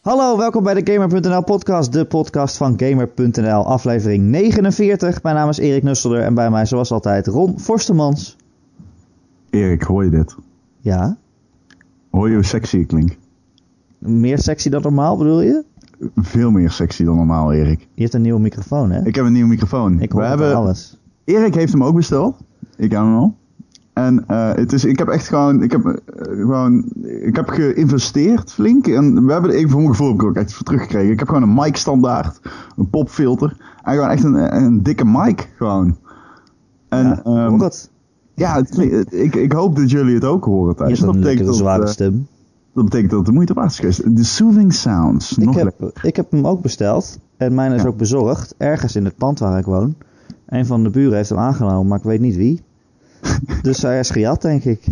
Hallo, welkom bij de Gamer.nl podcast, de podcast van Gamer.nl, aflevering 49. Mijn naam is Erik Nusselder en bij mij zoals altijd Ron Forstemans. Erik, hoor je dit? Ja, Hoor je hoe sexy ik klink? meer sexy dan normaal bedoel je? Veel meer sexy dan normaal, Erik. Je hebt een nieuwe microfoon hè? Ik heb een nieuwe microfoon. Ik hoor We hebben... alles. Erik heeft hem ook besteld. Ik heb hem al. En eh, het is, ik heb echt gewoon, ik heb, eh, gewoon, ik heb geïnvesteerd flink. En we hebben, ik, voor mijn gevoel heb ik ook echt voor teruggekregen. Ik heb gewoon een mic standaard, een popfilter. En gewoon echt een, een dikke mic gewoon. En ja, hoor het. ja het ik, ik hoop dat jullie het ook horen thuis. Dat betekent, dat, zware eh, stem. dat betekent dat het de moeite waard is geweest. De soothing sounds. Ik heb, ik heb hem ook besteld en mijn is Ja. ook bezorgd, ergens in het pand waar ik woon. Een van de buren heeft hem aangenomen, maar ik weet niet wie. dus hij is gejat denk ik.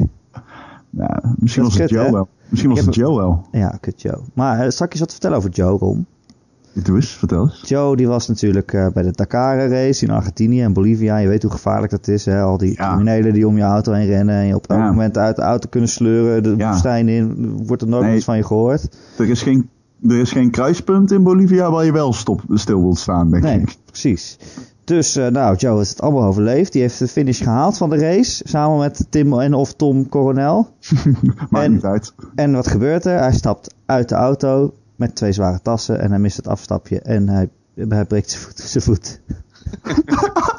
Ja, misschien was het kut, Joe wel. Misschien was het Joe wel. Ja, kut Joe. Maar uh, zal ik eens wat vertellen over Joe, Ron? Doe eens, vertel eens. Joe die was natuurlijk eh, bij de Dakar race in Argentinië en Bolivia. Je weet hoe gevaarlijk dat is. Hè? Al die Ja. criminelen die om je auto heen rennen. En je op elk Ja. moment uit de auto kunnen sleuren. De Ja. woestijn in. Wordt er nooit Nee. iets van je gehoord. Er is geen, er is geen kruispunt in Bolivia waar je wel stop, stil wilt staan, denk Nee, ik. precies. Dus eh, nou, Joe heeft het allemaal overleefd. Die heeft de finish gehaald van de race. Samen met Tim en of Tom Coronel. Maakt En- niet uit. En wat gebeurt er? Hij stapt uit de auto met twee zware tassen. En hij mist het afstapje. En hij, hij breekt zijn voet. Zijn voet.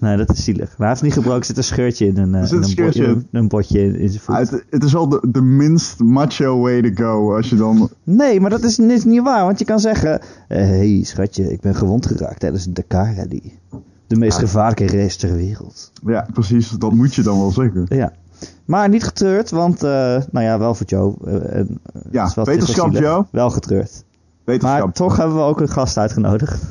nee, dat is zielig. Maar hij heeft niet gebroken. Zit een scheurtje in een, eh, in een een, botje, scheurtje. in botje in, zijn voet. Het, het is wel de, de minst macho way to go als je dan... Nee, maar dat is, is niet waar. Want je kan zeggen... Hé, hey, schatje, ik ben gewond geraakt tijdens de Dakar Rally. De meest gevaarlijke race ter wereld. Ja, precies, dat moet je dan wel zeggen. Ja. Maar niet getreurd, want... eh, nou ja, wel voor Joe. eh, en, eh, Ja, wetenschap. Joe. Wel getreurd. Maar toch hebben we ook een gast uitgenodigd.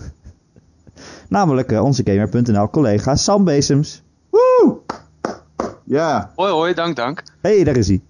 Namelijk eh, onze Gamer.nl collega Sam Bezems. Woe! Ja, Hoi hoi, dank dank. hey, daar is hij.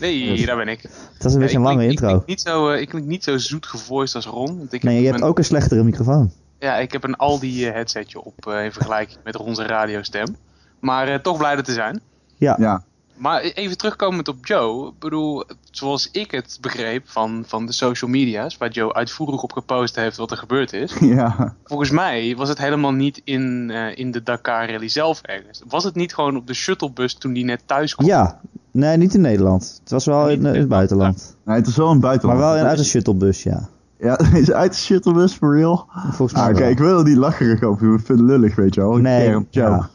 Nee, daar ben ik. Dat is een beetje een lange klink- intro. Ik klink niet zo, eh, ik klink niet zo zoet gevoiced als Ron. Want ik nee, heb je hebt een, ook een slechtere microfoon. Ja, ik heb een Aldi eh, headsetje op eh, in vergelijking met Ron's radiostem. Maar eh, toch blij er te zijn. Ja, ja. Maar even terugkomend op Joe. Ik bedoel, zoals ik het begreep van, van de social media's, waar Joe uitvoerig op gepost heeft wat er gebeurd is. ja. Volgens mij was het helemaal niet in, eh, in de Dakar Rally zelf ergens. Was het niet gewoon op de shuttlebus toen die net thuis kwam? ja. Nee, niet in Nederland. Het was wel in, eh, in het buitenland. Nee, het is wel een Maar buitenland. wel in, uit een shuttlebus, ja. Ja, is uit de shuttlebus, for real? Volgens mij Ah, oké, ik wil er niet lacherig over. Ik vind het lullig, weet je wel. Nee, ja.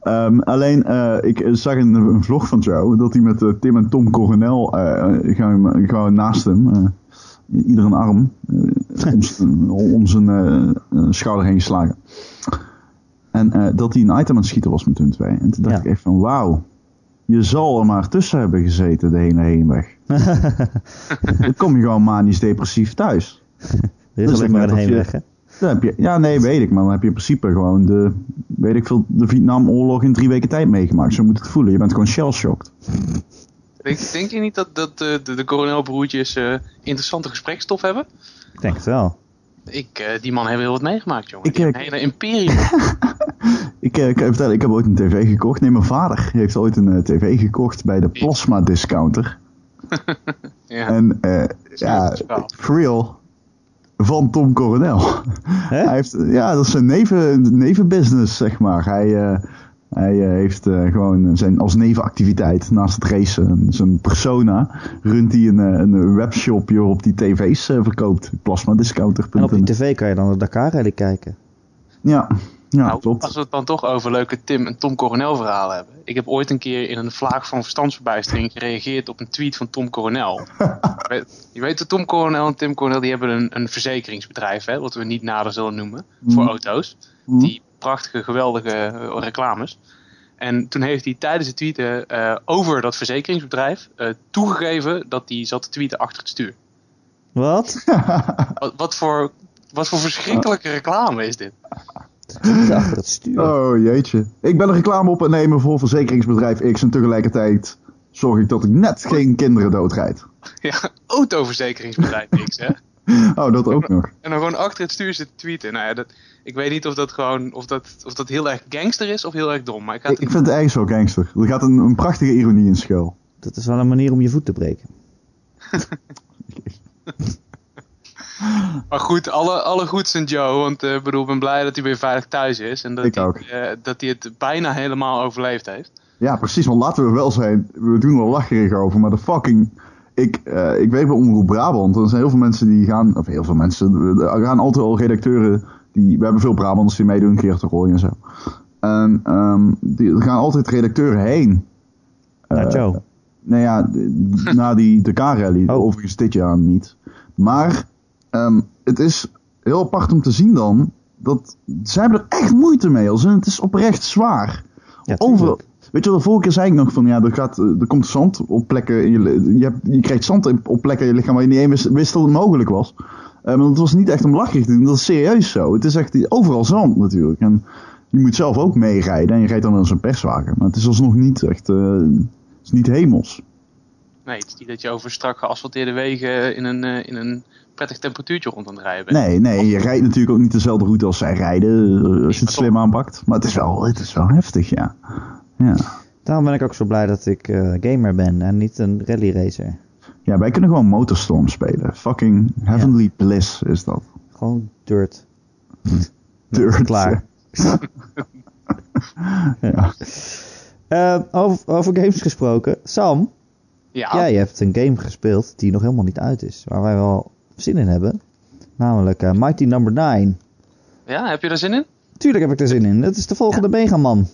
Ehm, alleen, eh, ik eh, zag in een vlog van Joe dat hij met eh, Tim en Tom Coronel gewoon, gewoon naast hem, ieder een arm, om, zijn schouder heen geslagen. En dat hij een item aan het schieten was met hun twee. En toen dacht Ja. ik echt van, wauw, je zal er maar tussen hebben gezeten de hele heenweg. Dan kom je gewoon manisch depressief thuis. Er is alleen ik maar een heenweg, hè? Dan heb je, ja, nee, weet ik. Maar dan heb je in principe gewoon de, weet ik veel, de Vietnamoorlog in drie weken tijd meegemaakt. Zo moet het voelen. Je bent gewoon shell-shocked. Denk, denk je niet dat, dat de, de coronelbroertjes eh, interessante gesprekstof hebben? Ik denk het wel. Ik, eh, die man hebben heel wat meegemaakt, jongen. Ik, Die hebben een hele imperium. Ik, ik, kan je vertellen, ik heb ooit een tv gekocht. Nee, mijn vader heeft ooit een tv gekocht bij de Plasma Discounter. ja. En eh, ja, for real, van Tom Coronel. Hè? Hij heeft, ja, dat is een neven, nevenbusiness, zeg maar. Hij, eh, hij eh, heeft eh, gewoon zijn, als nevenactiviteit naast het racen, zijn persona, runt hij een, een webshop waarop die tv's verkoopt. Plasmadiscounter.nl. En op die tv kan je dan de Dakar Rally kijken. Ja, ja nou, klopt. als we het dan toch over leuke Tim en Tom Coronel verhalen hebben. Ik heb ooit een keer in een vlaag van verstandsverbijstering gereageerd op een tweet van Tom Coronel. je, weet, dat Tom Coronel en Tim Coronel die hebben een, een verzekeringsbedrijf, hè, wat we niet nader zullen noemen, voor Mhm. auto's. Mhm. Die prachtige, geweldige eh, reclames. En toen heeft hij tijdens het tweeten eh, over dat verzekeringsbedrijf eh, toegegeven dat hij zat te tweeten achter het stuur. Wat? Wat, wat, voor, wat voor verschrikkelijke reclame is dit? Achter het stuur. Oh jeetje. Ik ben een reclame op het nemen voor verzekeringsbedrijf X en tegelijkertijd zorg ik dat ik net geen kinderen doodrijd. Ja, autoverzekeringsbedrijf X, hè? Oh, dat ook nog. En dan gewoon achter het stuur zitten tweeten. Nou ja, dat, ik weet niet of dat gewoon, of dat, of dat heel erg gangster is of heel erg dom. Maar ik ga Ik, het ik vind het ergens wel gangster. Er gaat een, een prachtige ironie in schuil. Dat is wel een manier om je voet te breken. Maar goed, alle, alle goeds en Joe. Want eh, ik bedoel, ik ben blij dat hij weer veilig thuis is. En dat, Ik hij, eh, dat hij het bijna helemaal overleefd heeft. Ja, precies. Want laten we wel zijn, we doen er lacherig over, maar de fucking... Ik, eh, ik weet bij Omroep Brabant, er zijn heel veel mensen die gaan... Of heel veel mensen, er gaan altijd al redacteuren... Die, we hebben veel Brabanders die meedoen, Geert de Rooij en zo. En ehm, die, er gaan altijd redacteuren heen. Naar Eh, Joe. Nou ja, na die de K-rally. Oh. Overigens dit jaar niet. Maar ehm, het is heel apart om te zien dan... Dat, zij hebben er echt moeite mee. Als in, het is oprecht zwaar. Ja, Overal. Weet je de vorige keer zei ik nog van... Ja, er, gaat, er komt zand op plekken... in Je, je, hebt, je krijgt zand op plekken in je lichaam waar je niet eens wist, wist dat het mogelijk was. Eh, maar het was niet echt om lachig te doen. Dat is serieus zo. Het is echt overal zand natuurlijk. En je moet zelf ook meerijden. En je rijdt dan in zo'n perswagen. Maar het is alsnog niet echt... eh, het is niet hemels. Nee, het is niet dat je over strak geasfalteerde wegen in een, eh, in een prettig temperatuurtje rond aan het rijden bent. Nee, nee, je rijdt natuurlijk ook niet dezelfde route als zij rijden, eh, als je het slim aanpakt. Maar het is wel, het is wel heftig, ja. Ja, Daarom ben ik ook zo blij dat ik eh, gamer ben en niet een rally racer. ja wij kunnen gewoon Motorstorm spelen. Fucking Heavenly Bliss is dat. Gewoon dirt. Dirt. Klaar. Ja. Eh, over, over games gesproken. Sam, Ja, jij hebt een game gespeeld die nog helemaal niet uit is. Waar wij wel zin in hebben. Namelijk eh, Mighty Number 9. ja, heb je er zin in? Tuurlijk heb ik er zin in. Dat is de volgende Mega Man.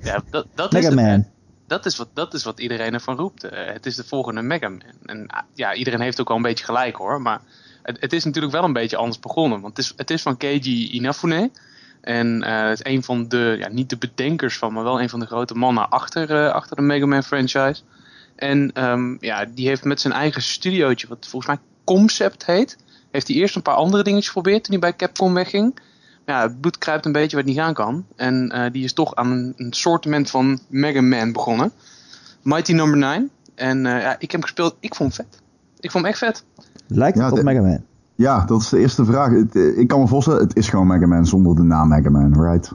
Ja, dat, dat is Mega het, Man. Dat is, wat, dat is wat iedereen ervan roept. Eh, het is de volgende Mega Man. En ah, ja, iedereen heeft ook wel een beetje gelijk hoor. Maar het, het is natuurlijk wel een beetje anders begonnen. Want het is, het is van Keiji Inafune. En eh, het is een van de, ja, niet de bedenkers van, maar wel een van de grote mannen achter, achter de Mega Man franchise. En ehm, ja, die heeft met zijn eigen studiootje, wat volgens mij Concept heet, heeft hij eerst een paar andere dingetjes geprobeerd toen hij bij Capcom wegging. Ja, het bloed kruipt een beetje wat niet gaan kan. En eh, die is toch aan een, een soortement van Mega Man begonnen. Mighty Number 9. En eh, ja, ik heb hem gespeeld. Ik vond hem vet. Ik vond hem echt vet. Lijkt het Ja, op de- Mega Man? ja, dat is de eerste vraag. Het, eh, ik kan me voorstellen, het is gewoon Mega Man zonder de naam Mega Man, right?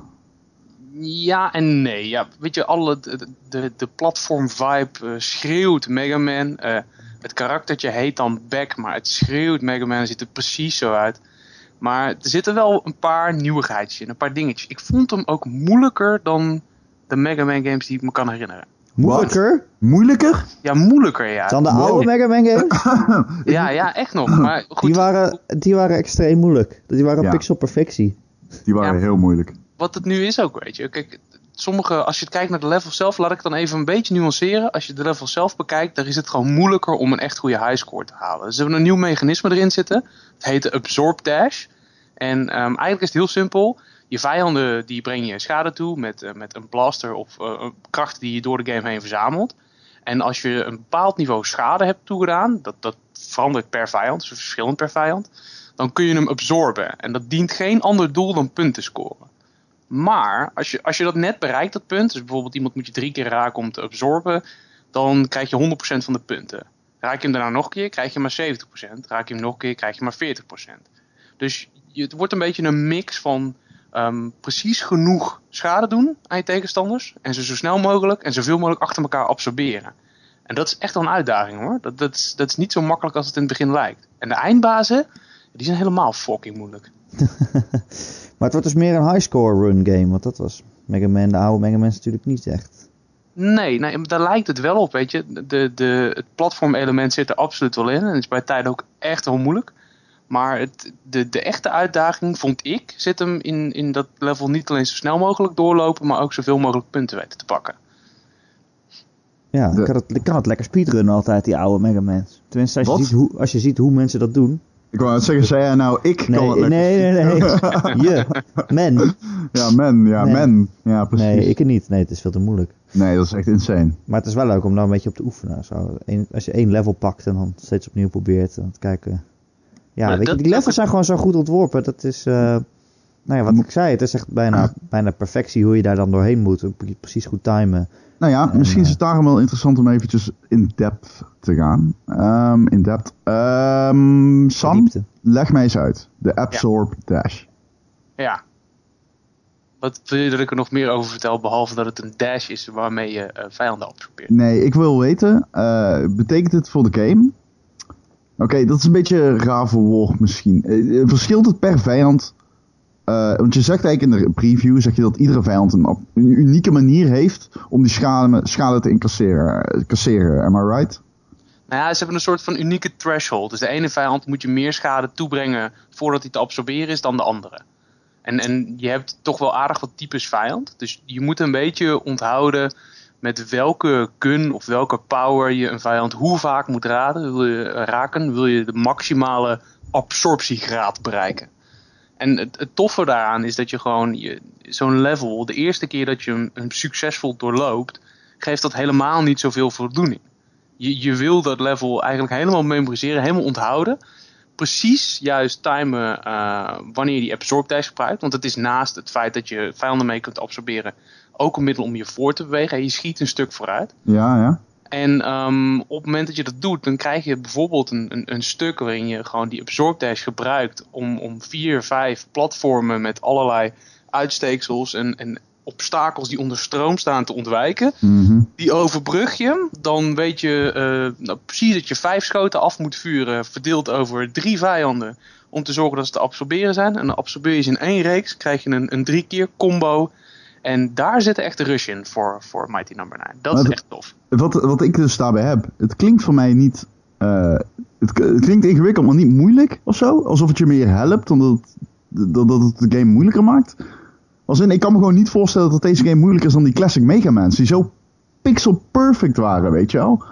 Ja en nee. Ja, weet je, alle, de, de, de platform vibe eh, schreeuwt Mega Man. Eh, het karaktertje heet dan Back, maar het schreeuwt Mega Man. Het ziet er precies zo uit. Maar er zitten wel een paar nieuwigheidjes in, een paar dingetjes. Ik vond hem ook moeilijker dan de Mega Man games die ik me kan herinneren. Moeilijker Moeilijker? Ja, moeilijker ja. dan de Wow. oude Mega Man games? Ja, ja, echt nog. Maar goed, Die waren, die waren extreem moeilijk. Die waren Ja. pixel perfectie. Die waren Ja. heel moeilijk. Wat het nu is ook, weet je. Kijk, sommige, als je het kijkt naar de level zelf, laat ik het dan even een beetje nuanceren. Als je de level zelf bekijkt, dan is het gewoon moeilijker om een echt goede highscore te halen. Dus ze hebben een nieuw mechanisme erin zitten. Het heet Absorb Dash. En ehm, eigenlijk is het heel simpel. Je vijanden die breng je schade toe met, eh, met een blaster of een kracht die je door de game heen verzamelt. En als je een bepaald niveau schade hebt toegedaan, dat, dat verandert per vijand, dus verschillend per vijand, dan kun je hem absorben. En dat dient geen ander doel dan punten scoren. Maar als je, als je dat net bereikt, dat punt, dus bijvoorbeeld iemand moet je drie keer raken om te absorben, dan krijg je 100% van de punten. Raak je hem daarna nog een keer, krijg je maar 70%. Raak je hem nog een keer, krijg je maar 40%. Dus je, het wordt een beetje een mix van ehm, precies genoeg schade doen aan je tegenstanders. En ze zo snel mogelijk en zoveel mogelijk achter elkaar absorberen. En dat is echt wel een uitdaging hoor. Dat, dat, is, dat is niet zo makkelijk als het in het begin lijkt. En de eindbazen, die zijn helemaal fucking moeilijk. Maar het wordt dus meer een highscore run game. Want dat was Mega Man, de oude Mega Man is natuurlijk niet echt. Nee, nee, daar lijkt het wel op, weet je. De, de, het platformelement zit er absoluut wel in. En is bij tijden ook echt wel moeilijk. Maar het, de, de echte uitdaging, vond ik, zit hem in, in dat level niet alleen zo snel mogelijk doorlopen, maar ook zoveel mogelijk punten weten te pakken. Ja, ik, kan het, ik kan het lekker speedrunnen altijd, die oude Mega Man's. Tenminste, als je, Wat? ziet hoe, als je ziet hoe mensen dat doen. Ik wou net zeggen, zei jij nou, ik kan Nee, het lekker. nee, nee, nee. Je, men. Ja, man, ja, Nee. man. Ja, precies. Nee, ik niet. Nee, het is veel te moeilijk. Nee, dat is echt insane. Maar het is wel leuk om daar een beetje op te oefenen. Zo. Eén- als je één level pakt en dan steeds opnieuw probeert en te kijken. Ja, Maar weet je, die levels zijn gewoon zo goed ontworpen. Dat is, eh, nou ja, wat ik zei, het is echt bijna, bijna perfectie hoe je daar dan doorheen moet. Je Precies goed timen. Nou ja, En, misschien is eh, het daarom wel interessant om eventjes in depth te gaan. Ehm, in depth. Ehm, Sam, diepte. leg mij eens uit. De Absorb Dash. Ja. Wat wil je dat ik er nog meer over vertel, behalve dat het een dash is waarmee je eh, vijanden absorbeert? Nee, ik wil weten, eh, betekent het voor de game Oké, dat is een beetje raar verwoord misschien. Verschilt het per vijand? Eh, want je zegt eigenlijk in de preview zeg je dat iedere vijand een, unieke manier heeft om die schade, schade te incasseren. eh, am I right? Nou ja, ze hebben een soort van unieke threshold. Dus de ene vijand moet je meer schade toebrengen voordat hij te absorberen is dan de andere. En, en je hebt toch wel aardig wat types vijand. Dus je moet een beetje onthouden met welke gun of welke power je een vijand hoe vaak moet wil je, raken. Wil je de maximale absorptiegraad bereiken. En het, toffe daaraan is dat je gewoon zo'n level, de eerste keer dat je hem, succesvol doorloopt, geeft dat helemaal niet zoveel voldoening. Je, je wil dat level eigenlijk helemaal memoriseren, helemaal onthouden. Precies juist timen eh, wanneer je die absorb dice gebruikt. Want het is naast het feit dat je vijanden mee kunt absorberen ook een middel om je voor te bewegen. En je schiet een stuk vooruit. Ja, ja. En ehm, op het moment dat je dat doet, dan krijg je bijvoorbeeld een, een, een stuk waarin je gewoon die absorb dash gebruikt om, om vier, vijf platformen met allerlei uitsteeksels en, en obstakels die onder stroom staan te ontwijken. Mhm. Die overbrug je, dan weet je eh, nou, precies dat je vijf schoten af moet vuren, verdeeld over drie vijanden, om te zorgen dat ze te absorberen zijn. En dan absorbeer je ze in één reeks, krijg je een, een drie keer combo. En daar zit echt de rush in voor, voor Mighty Number 9. Dat Maar is echt tof. Wat, wat ik dus daarbij heb, het klinkt voor mij niet. eh, het, klinkt ingewikkeld, maar niet moeilijk of zo. Alsof het je meer helpt dan dat, het- dat, dat het de game moeilijker maakt. Als in, ik kan me gewoon niet voorstellen dat deze game moeilijker is dan die classic Mega Man's. Die zo pixel perfect waren, weet je wel.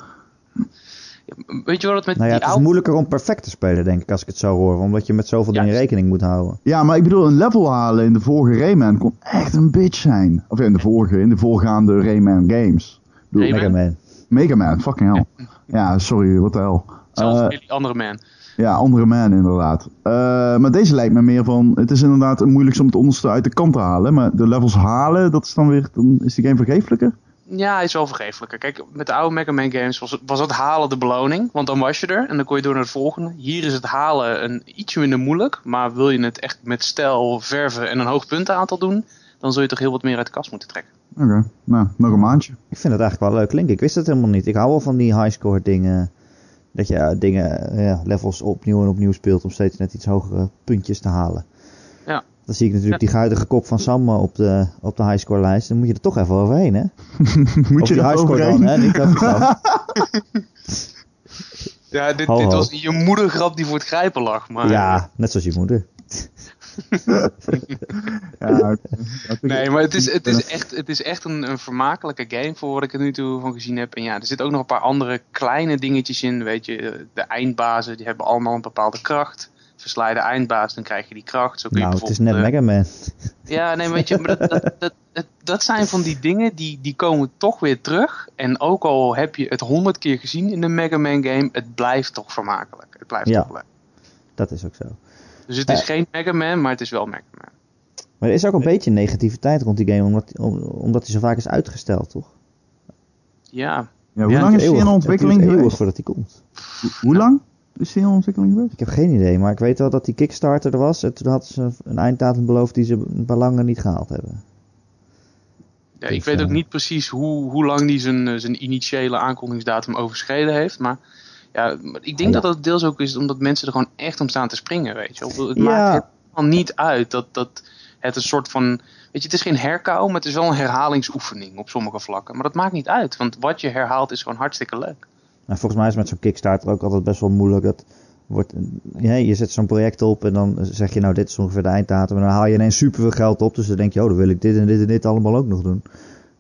Weet je wat het met Nou ja, die het is moeilijker om perfect te spelen, denk ik, als ik het zo hoor. Omdat je met zoveel dingen rekening moet houden. Ja, maar ik bedoel, een level halen in de vorige Rayman kon echt een bitch zijn. Of in de vorige, in de voorgaande Rayman games. Bedoel? Mega Man. Mega Man, fucking hell. Ja, sorry, wat de hel. Zelfs Eh, jullie andere man. Ja, andere man inderdaad. Eh, maar deze lijkt me meer van, het is inderdaad het moeilijkste om het onderste uit de kant te halen. Maar de levels halen, dat is dan weer, dan is die game vergeeflijker. Ja, hij is wel vergeeflijker. Kijk, met de oude Mega Man games was, was het halen de beloning. Want dan was je er en dan kon je door naar het volgende. Hier is het halen een ietsje minder moeilijk. Maar wil je het echt met stijl, verven en een hoog puntenaantal doen... dan zul je toch heel wat meer uit de kast moeten trekken. Oké, nou, nog een maandje. Ik vind het eigenlijk wel leuk klinken. Ik wist het helemaal niet. Ik hou wel van die highscore dingen. Dat je eh, dingen, eh, ja, levels opnieuw en opnieuw speelt om steeds net iets hogere puntjes te halen. Dan zie ik natuurlijk die guidige kop van Sam op de, op de highscore lijst. Dan moet je er toch even overheen, hè? Moet Of je er highscore overheen? dan, hè? Niet over Sam. Ja, dit, Ho, dit ho. was je moedergrap die voor het grijpen lag. Maar, Ja, net zoals je moeder. Ja, Nee, maar het is, het is echt, het is echt een, een vermakelijke game voor wat ik er nu toe van gezien heb. En ja, er zitten ook nog een paar andere kleine dingetjes in. Weet je, de eindbazen die hebben allemaal een bepaalde kracht. Versla je de eindbaas, dan krijg je die kracht. Zo kun je Nou, het is net Mega Man. eh, Ja, nee, weet je, maar dat, dat, dat, dat, dat zijn van die dingen die, die komen toch weer terug. En ook al heb je het honderd keer gezien in de Mega Man game, het blijft toch vermakelijk. Het blijft Ja. toch leuk. Dat is ook zo. Dus het is Ja. geen Mega Man, maar het is wel Mega Man. Maar er is ook een beetje negativiteit rond die game, omdat, om- omdat hij zo vaak is uitgesteld, toch? Ja, Ja, hoe Ja, lang is die in ontwikkeling Het duurt eeuwig geweest? voordat hij komt. Hoe- Hoe lang is die in ontwikkeling geweest? Ik heb geen idee, maar ik weet wel dat die Kickstarter er was. En toen hadden ze een einddatum beloofd die ze bij lange niet gehaald hebben. Ja, Dus, ik weet ook eh, niet precies hoe, hoe lang die zijn, eh, zijn initiële aankondigingsdatum overschreden heeft. Maar ja, ik denk Ja. dat dat deels ook is omdat mensen er gewoon echt om staan te springen, weet je. Het Ja. maakt helemaal niet uit dat, dat het een soort van... Weet je, het is geen herkou, maar het is wel een herhalingsoefening op sommige vlakken. Maar dat maakt niet uit, want wat je herhaalt is gewoon hartstikke leuk. Nou, volgens mij is met zo'n Kickstarter ook altijd best wel moeilijk. Dat wordt, ja, je zet zo'n project op en dan zeg je nou dit is ongeveer de einddatum. En dan haal je ineens superveel geld op. Dus dan denk je, oh dan wil ik dit en dit en dit allemaal ook nog doen.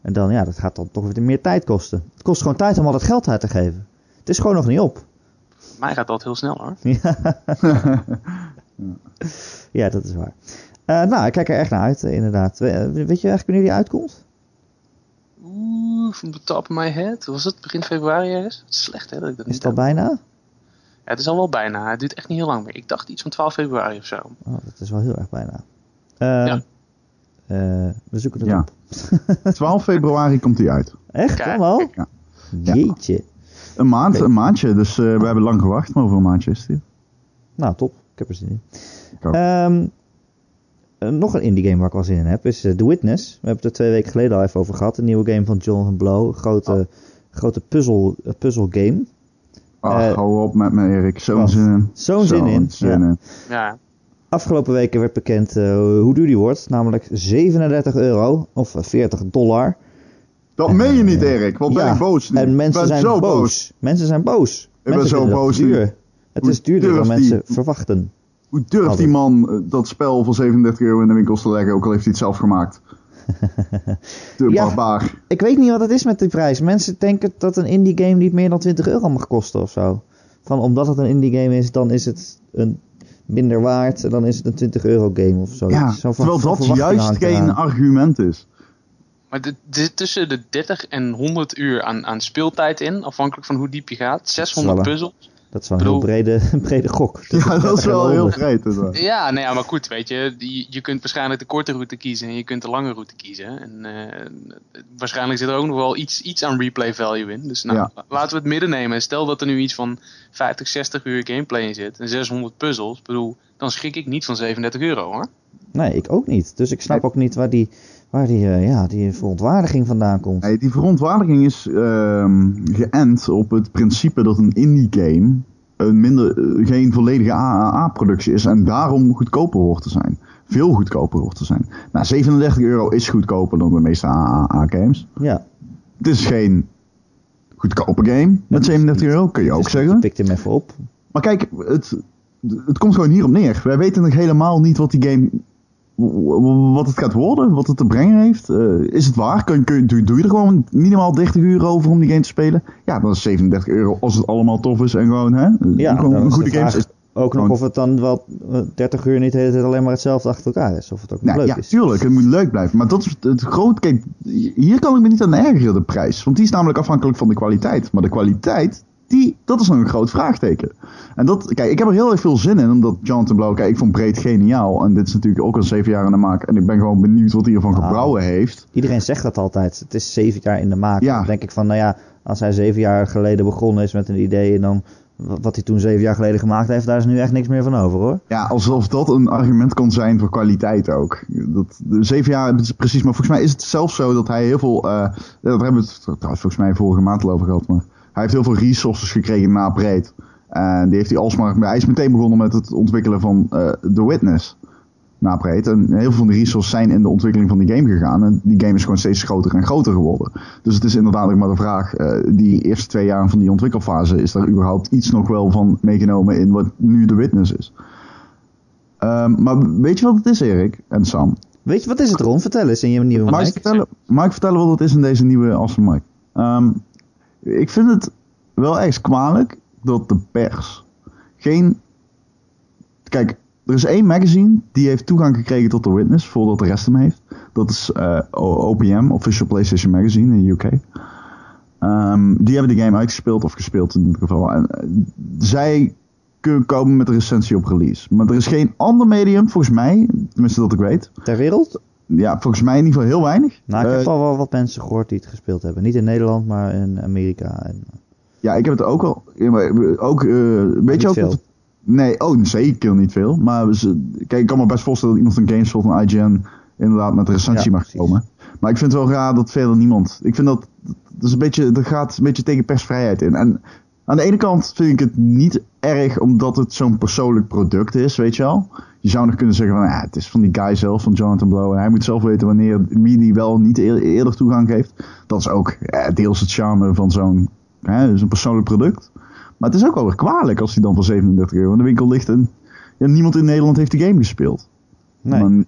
En dan ja, dat gaat dan toch weer meer tijd kosten. Het kost gewoon tijd om al dat geld uit te geven. Het is gewoon nog niet op. Mij gaat dat heel snel hoor. Ja, dat is waar. Eh, nou, ik kijk er echt naar uit, eh, inderdaad. Eh, weet je eigenlijk wanneer die uitkomt? Oeh, from the top of my head. Was het begin februari ergens? Slecht hè, dat ik dat Is niet het al heb. bijna? Ja, het is al wel bijna. Het duurt echt niet heel lang meer. Ik dacht iets van 12 februari of zo. Oh, dat is wel heel erg bijna. Eh, Ja. eh, we zoeken het Ja. op. 12 februari komt die uit. Echt? Wel? Ja. Jeetje. Een maand, een maandje. Dus eh, we hebben lang gewacht, maar over een maandje is die. Nou, top. Ik heb er zin in. Ehm, nog een indie game waar ik wel zin in heb is eh, The Witness. We hebben het er twee weken geleden al even over gehad. Een nieuwe game van Jonathan Blow. Een grote, Oh. grote puzzel, eh, puzzel game. Ach, Eh, hou op met me, Erik. Zo'n zin in. Zo'n zin in, zin ja. in. Ja, Afgelopen weken werd bekend eh, hoe duur die wordt. Namelijk 37 euro of 40 dollar. Dat meen je niet, Erik. Wat ben Ja, ik boos nu. En mensen ik ben zijn zo boos. Mensen zijn boos. ben mensen zo vinden dat boos duur. Het is duurder dan mensen verwachten. Hoe durft die man eh, dat spel voor 37 euro in de winkels te leggen, ook al heeft hij het zelf gemaakt? De Ja. barbaar. Ik weet niet wat het is met die prijs. Mensen denken dat een indie game niet meer dan 20 euro mag kosten of zo. Van omdat het een indie game is, dan is het een minder waard. en Dan is het een 20 euro game of zo. Ja, Zo van- terwijl van dat juist geen eraan. argument is. maar er zit tussen de 30 en 100 uur aan, aan speeltijd in, afhankelijk van hoe diep je gaat. 600 wel een- puzzels. Dat is wel een heel brede, brede gok. Ja, dat is wel heel breed. Ja, nou ja, maar goed, weet je, je, je kunt waarschijnlijk de korte route kiezen en je kunt de lange route kiezen. En eh, waarschijnlijk zit er ook nog wel iets, iets aan replay value in. Dus nou, Ja. laten we het midden nemen. Stel dat er nu iets van 50, 60 uur gameplay in zit en 600 puzzels. Ik bedoel, dan schrik ik niet van 37 euro hoor. Nee, ik ook niet. Dus ik snap ook niet waar die, waar die, eh, ja, die verontwaardiging vandaan komt. Die verontwaardiging is ehm, geënt op het principe dat een indie game een minder, eh, geen volledige AAA-productie is en daarom goedkoper hoort te zijn. Veel goedkoper hoort te zijn. Nou, 37 euro is goedkoper dan de meeste AAA-games. Ja, Het is geen goedkope game met 37 euro, kun je ook dus zeggen. Je pikt hem even op. Maar kijk, het, het komt gewoon hierop neer. Wij weten nog helemaal niet wat die game. Wat het gaat worden, wat het te brengen heeft. Eh, is het waar? Kun, kun, doe, doe je er gewoon minimaal 30 uur over om die game te spelen? Ja, dan is 37 euro als het allemaal tof is en gewoon, hè? Ja, gewoon een goede de game. Is, Ook nog of het dan wel eh, 30 uur niet de hele tijd alleen maar hetzelfde achter elkaar is. Of het ook nou, leuk ja, is. tuurlijk, het moet leuk blijven. Maar dat is het groot. Kijk, hier kan ik me niet aan ergeren, de prijs. Want die is namelijk afhankelijk van de kwaliteit. Maar de kwaliteit, die, dat is nog een groot vraagteken. En dat, kijk, ik heb er heel erg veel zin in, omdat Jonathan Blow, kijk, ik vond Breed geniaal. En dit is natuurlijk ook al zeven jaar in de maak. En ik ben gewoon benieuwd wat hij ervan Nou. gebrouwen heeft. Iedereen zegt dat altijd. Het is zeven jaar in de maak. Ja. Dan denk ik van, nou ja, als hij zeven jaar geleden begonnen is met een idee en dan wat hij toen zeven jaar geleden gemaakt heeft, daar is nu echt niks meer van over hoor. Ja, alsof dat een argument kan zijn voor kwaliteit ook. Dat, zeven jaar, precies, maar volgens mij is het zelfs zo dat hij heel veel, daar hebben we het trouwens volgens mij vorige maand al over gehad, maar hij heeft heel veel resources gekregen na Breed. En die heeft hij alsmaar, hij is meteen begonnen met het ontwikkelen van eh The Witness na Breed. En heel veel van die resources zijn in de ontwikkeling van die game gegaan. En die game is gewoon steeds groter en groter geworden. Dus het is inderdaad ook maar de vraag, eh, die eerste twee jaar van die ontwikkelfase, is er überhaupt iets nog wel van meegenomen in wat nu The Witness is? Ehm, maar weet je wat het is, Erik en Sam? Weet je, wat is het Ron? Vertel eens in je nieuwe Mag ik, mic. vertellen, mag ik vertellen wat het is in deze nieuwe Awesome Mic? Ehm, ik vind het wel erg kwalijk dat de pers geen... Kijk, er is één magazine die heeft toegang gekregen tot The Witness voordat de rest hem heeft. Dat is eh, OPM, Official PlayStation Magazine in de UK. Ehm, die hebben de game uitgespeeld, of gespeeld in ieder geval. En eh, zij kunnen komen met een recensie op release. Maar er is geen ander medium, volgens mij, tenminste dat ik weet, Ter wereld? Ja, volgens mij in ieder geval heel weinig. Nou, ik Eh, heb al wel wat mensen gehoord die het gespeeld hebben. Niet in Nederland, maar in Amerika. En, ja, ik heb het ook al. maar ook, eh, weet je ook veel. Nee, oh, zeker niet veel. Maar kijk, ik kan me best voorstellen dat iemand van GameSpot en IGN inderdaad met een recensie Ja, mag precies. komen. Maar ik vind het wel raar dat verder niemand. Ik vind dat. Dat, is een beetje, dat gaat een beetje tegen persvrijheid in. En aan de ene kant vind ik het niet erg omdat het zo'n persoonlijk product is, weet je wel. Je zou nog kunnen zeggen van ja, het is van die guy zelf, van Jonathan Blow. En hij moet zelf weten wanneer wie die wel niet eer- eerder toegang geeft. Dat is ook deels het charme van zo'n zo'n persoonlijk product. Maar het is ook wel weer kwalijk als hij dan voor 37 euro in de winkel ligt en ja, niemand in Nederland heeft de game gespeeld. nee, Maar-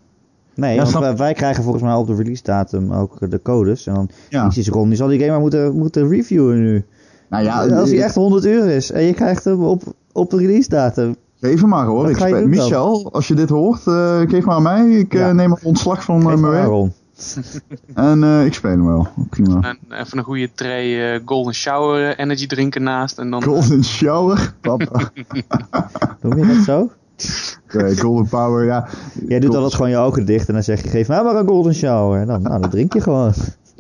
nee Ja, want snap- wij, krijgen volgens mij op de release datum ook de codes. En dan ja. iets is Ron, die zal die game maar moeten, moeten reviewen nu. Nou ja, als hij eh, echt 100 uur is en je krijgt hem op, op de release datum. Geef hem maar hoor. Ik dan? Michel, als je dit hoort, eh, geef maar aan mij. Ik eh, neem ontslag van eh, mijn werk. En eh, ik speel hem wel. Prima. En even een goede tray eh, Golden Shower energy drinken naast. En dan Golden Shower. Papa. Noem je dat zo? Nee, Golden Power, ja. Jij doet altijd gewoon je ogen dicht en dan zeg je, geef mij maar een golden shower. En dan, nou, dan drink je gewoon.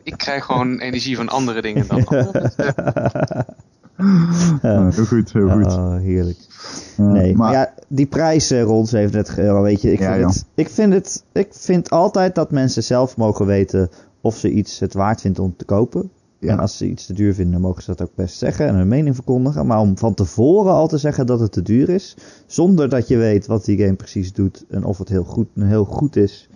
Ik krijg gewoon energie van andere dingen dan. Ja, heel goed, heel goed. Oh, heerlijk. Ja, Nee, maar, ja, die prijs eh, rond 37 euro, weet je. Ik Ja, vind, het, ik, vind het, ik vind altijd dat mensen zelf mogen weten of ze iets het waard vinden om te kopen. En als ze iets te duur vinden, mogen ze dat ook best zeggen en hun mening verkondigen. Maar om van tevoren al te zeggen dat het te duur is, zonder dat je weet wat die game precies doet en of het heel goed, heel goed is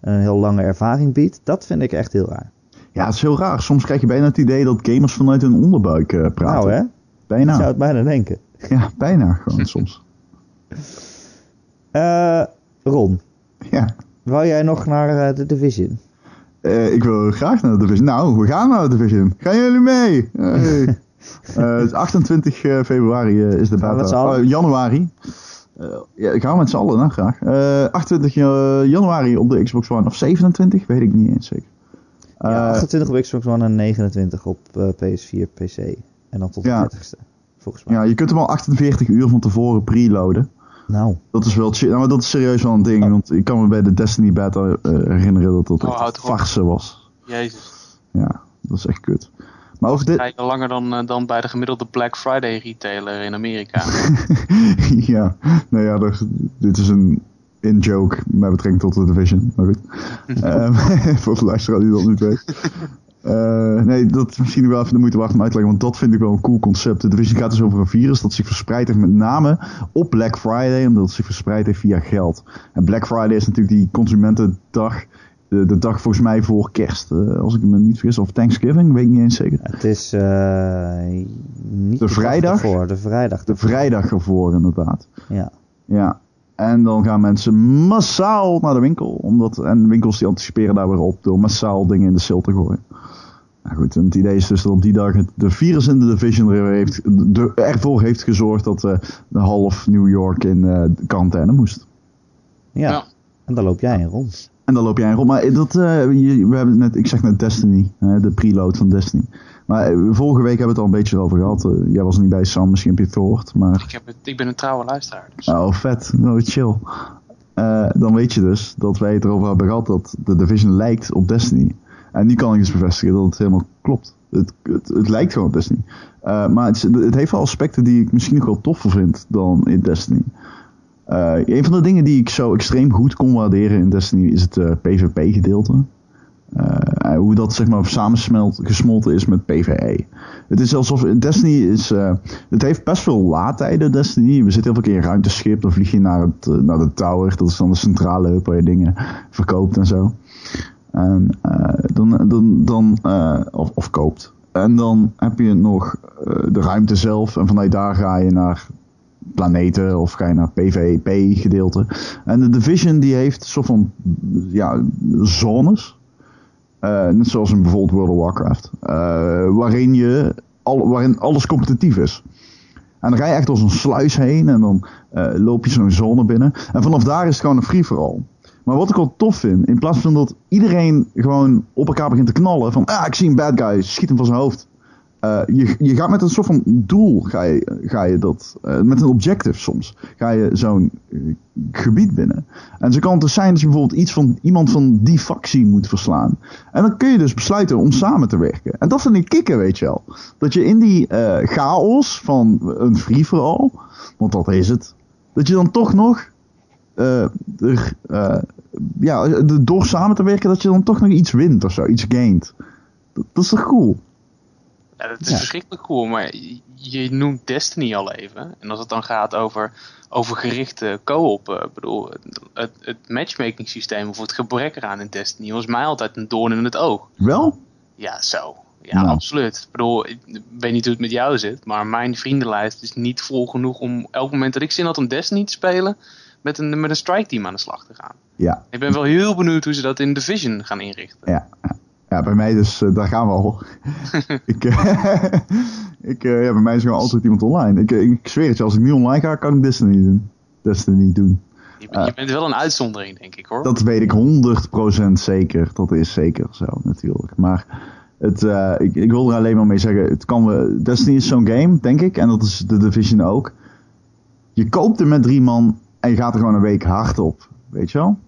en een heel lange ervaring biedt, dat vind ik echt heel raar. Ja, het is heel raar. Soms krijg je bijna het idee dat gamers vanuit hun onderbuik uh, praten. Nou hè? Bijna. Ik zou het bijna denken. Ja, bijna gewoon soms. Uh, Ron. Ja. Wou jij nog naar uh, de Division? Uh, ik wil graag naar de Division. Nou, we gaan naar de Division. Gaan jullie mee? Hey. uh, 28 februari is de beta. Oh, januari. ja, gaan we met z'n allen, nou, graag. 28 januari op de Xbox One. Of 27, weet ik niet eens zeker. Ja, 28 op Xbox One en 29 op PS4, PC. En dan tot de ja. 30ste, volgens mij. Ja, je kunt hem al 48 uur van tevoren preloaden. Nou. Dat is wel chill. Nou, maar dat is serieus wel een ding. Oh. Want ik kan me bij de Destiny beta uh, herinneren dat dat oh, echt farse was. Jezus. Ja, dat is echt kut. Maar over dit... Langer dan, uh, dan bij de gemiddelde Black Friday retailer in Amerika. ja, nou ja, dat, dit is een in-joke met betrekking tot de Division. Maar goed. um, voor de luisteraar die dat niet weet. Uh, nee, dat is misschien wel even de moeite waard om uit te leggen, want dat vind ik wel een cool concept. De Division gaat dus over een virus dat zich verspreidt heeft met name op Black Friday, omdat het zich verspreid heeft via geld. En Black Friday is natuurlijk die consumentendag, de, de dag volgens mij voor kerst, uh, als ik me niet vergis, of Thanksgiving, weet ik niet eens zeker. Het is uh, niet de, vrijdag. Ervoor, de vrijdag. De vrijdag ervoor, inderdaad. Ja. Ja. En dan gaan mensen massaal naar de winkel. Omdat, en winkels die anticiperen daar weer op door massaal dingen in de sale te gooien. Nou goed, en het idee is dus dat op die dag het, de virus in de Division heeft, de, ervoor heeft gezorgd dat uh, de half New York in uh, quarantaine moest. Ja. ja. en daar loop jij in rond. En dan loop jij in rond. Maar dat, uh, je, we hebben net, ik zeg net Destiny, de preload van Destiny. Maar vorige week hebben we het al een beetje over gehad. jij was er niet bij, Sam, misschien heb je het gehoord. Maar... Ik, heb het, ik ben een trouwe luisteraar. Dus. Oh, vet. Nou, chill. dan weet je dus dat wij het erover hebben gehad dat de Division lijkt op Destiny. En nu kan ik dus bevestigen dat het helemaal klopt. Het, het, het lijkt gewoon op Destiny. Uh, maar het, het, heeft wel aspecten die ik misschien nog wel toffer vind dan in Destiny. Uh, een van de dingen die ik zo extreem goed kon waarderen in Destiny is het eh, PvP-gedeelte. hoe dat zeg maar samensmolten is met PvE. Het is alsof Destiny is. het heeft best veel laadtijden, Destiny. We zitten heel veel keer in ruimteschip. Dan vlieg je naar, het, naar de tower. Dat is dan de centrale hub waar je dingen verkoopt en zo. En dan, dan, dan of, of koopt. En dan heb je nog de ruimte zelf. En vanuit daar ga je naar planeten of ga je naar PvP gedeelte. En de Division die heeft soort van ja, zones. Net zoals in bijvoorbeeld World of Warcraft. waarin, je al, waarin alles competitief is. En dan ga je echt als een sluis heen en dan loop je zo'n zone binnen. En vanaf daar is het gewoon een free-for-all. Maar wat ik wel tof vind, in plaats van dat iedereen gewoon op elkaar begint te knallen. Van, ah, ik zie een bad guy, schiet hem van zijn hoofd. Uh, je, je gaat met een soort van doel, ga je, ga je dat, uh, met een objective soms, ga je zo'n uh, gebied binnen. En zo kan het dus zijn dat je bijvoorbeeld iets van iemand van die factie moet verslaan. En dan kun je dus besluiten om samen te werken. En dat vind ik kicken, weet je wel. Dat je in die chaos van een free-for-all, want dat is het, dat je dan toch nog er, ja, door samen te werken dat je dan toch nog iets wint of zo, iets gaint. Dat, dat is toch cool? Ja, dat is ja. verschrikkelijk cool, maar je noemt Destiny al even. En als het dan gaat over, over gerichte co-op, uh, bedoel, het, het matchmaking systeem of het gebrek eraan in Destiny was mij altijd een doorn in het oog. Wel? Ja, zo. Ja, nou. absoluut. Ik bedoel, ik weet niet hoe het met jou zit, maar mijn vriendenlijst is niet vol genoeg om elk moment dat ik zin had om Destiny te spelen, met een, met een strike team aan de slag te gaan. Ja. Ik ben wel heel benieuwd hoe ze dat in Division gaan inrichten. Ja, ja bij mij dus, uh, daar gaan we al. ik, uh, ik, uh, ja, bij mij is gewoon altijd iemand online. Ik, ik zweer het je, als ik nu online ga, kan ik Destiny doen. Destiny doen. Je, je bent wel een uitzondering, denk ik hoor. Dat weet ik 100% zeker. Dat is zeker zo, natuurlijk. Maar het, ik, ik wil er alleen maar mee zeggen, het kan we, Destiny is zo'n game, denk ik, en dat is de Division ook. Je koopt er met drie man en je gaat er gewoon een week hard op. Weet je wel?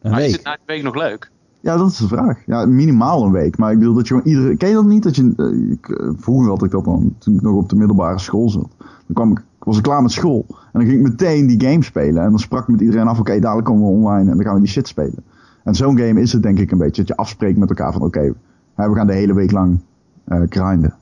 Een maar week. is het na een week nog leuk? Ja, dat is de vraag. Ja, minimaal een week. Maar ik bedoel dat je gewoon iedere... Ken je dat niet? Dat je, uh, ik, uh, vroeger had ik dat dan, toen ik nog op de middelbare school zat. Dan kwam ik, was ik klaar met school. En dan ging ik meteen die game spelen. En dan sprak ik met iedereen af, oké, dadelijk komen we online en dan gaan we die shit spelen. En zo'n game is het denk ik een beetje. Dat je afspreekt met elkaar van, oké, we gaan de hele week lang eh, grinden.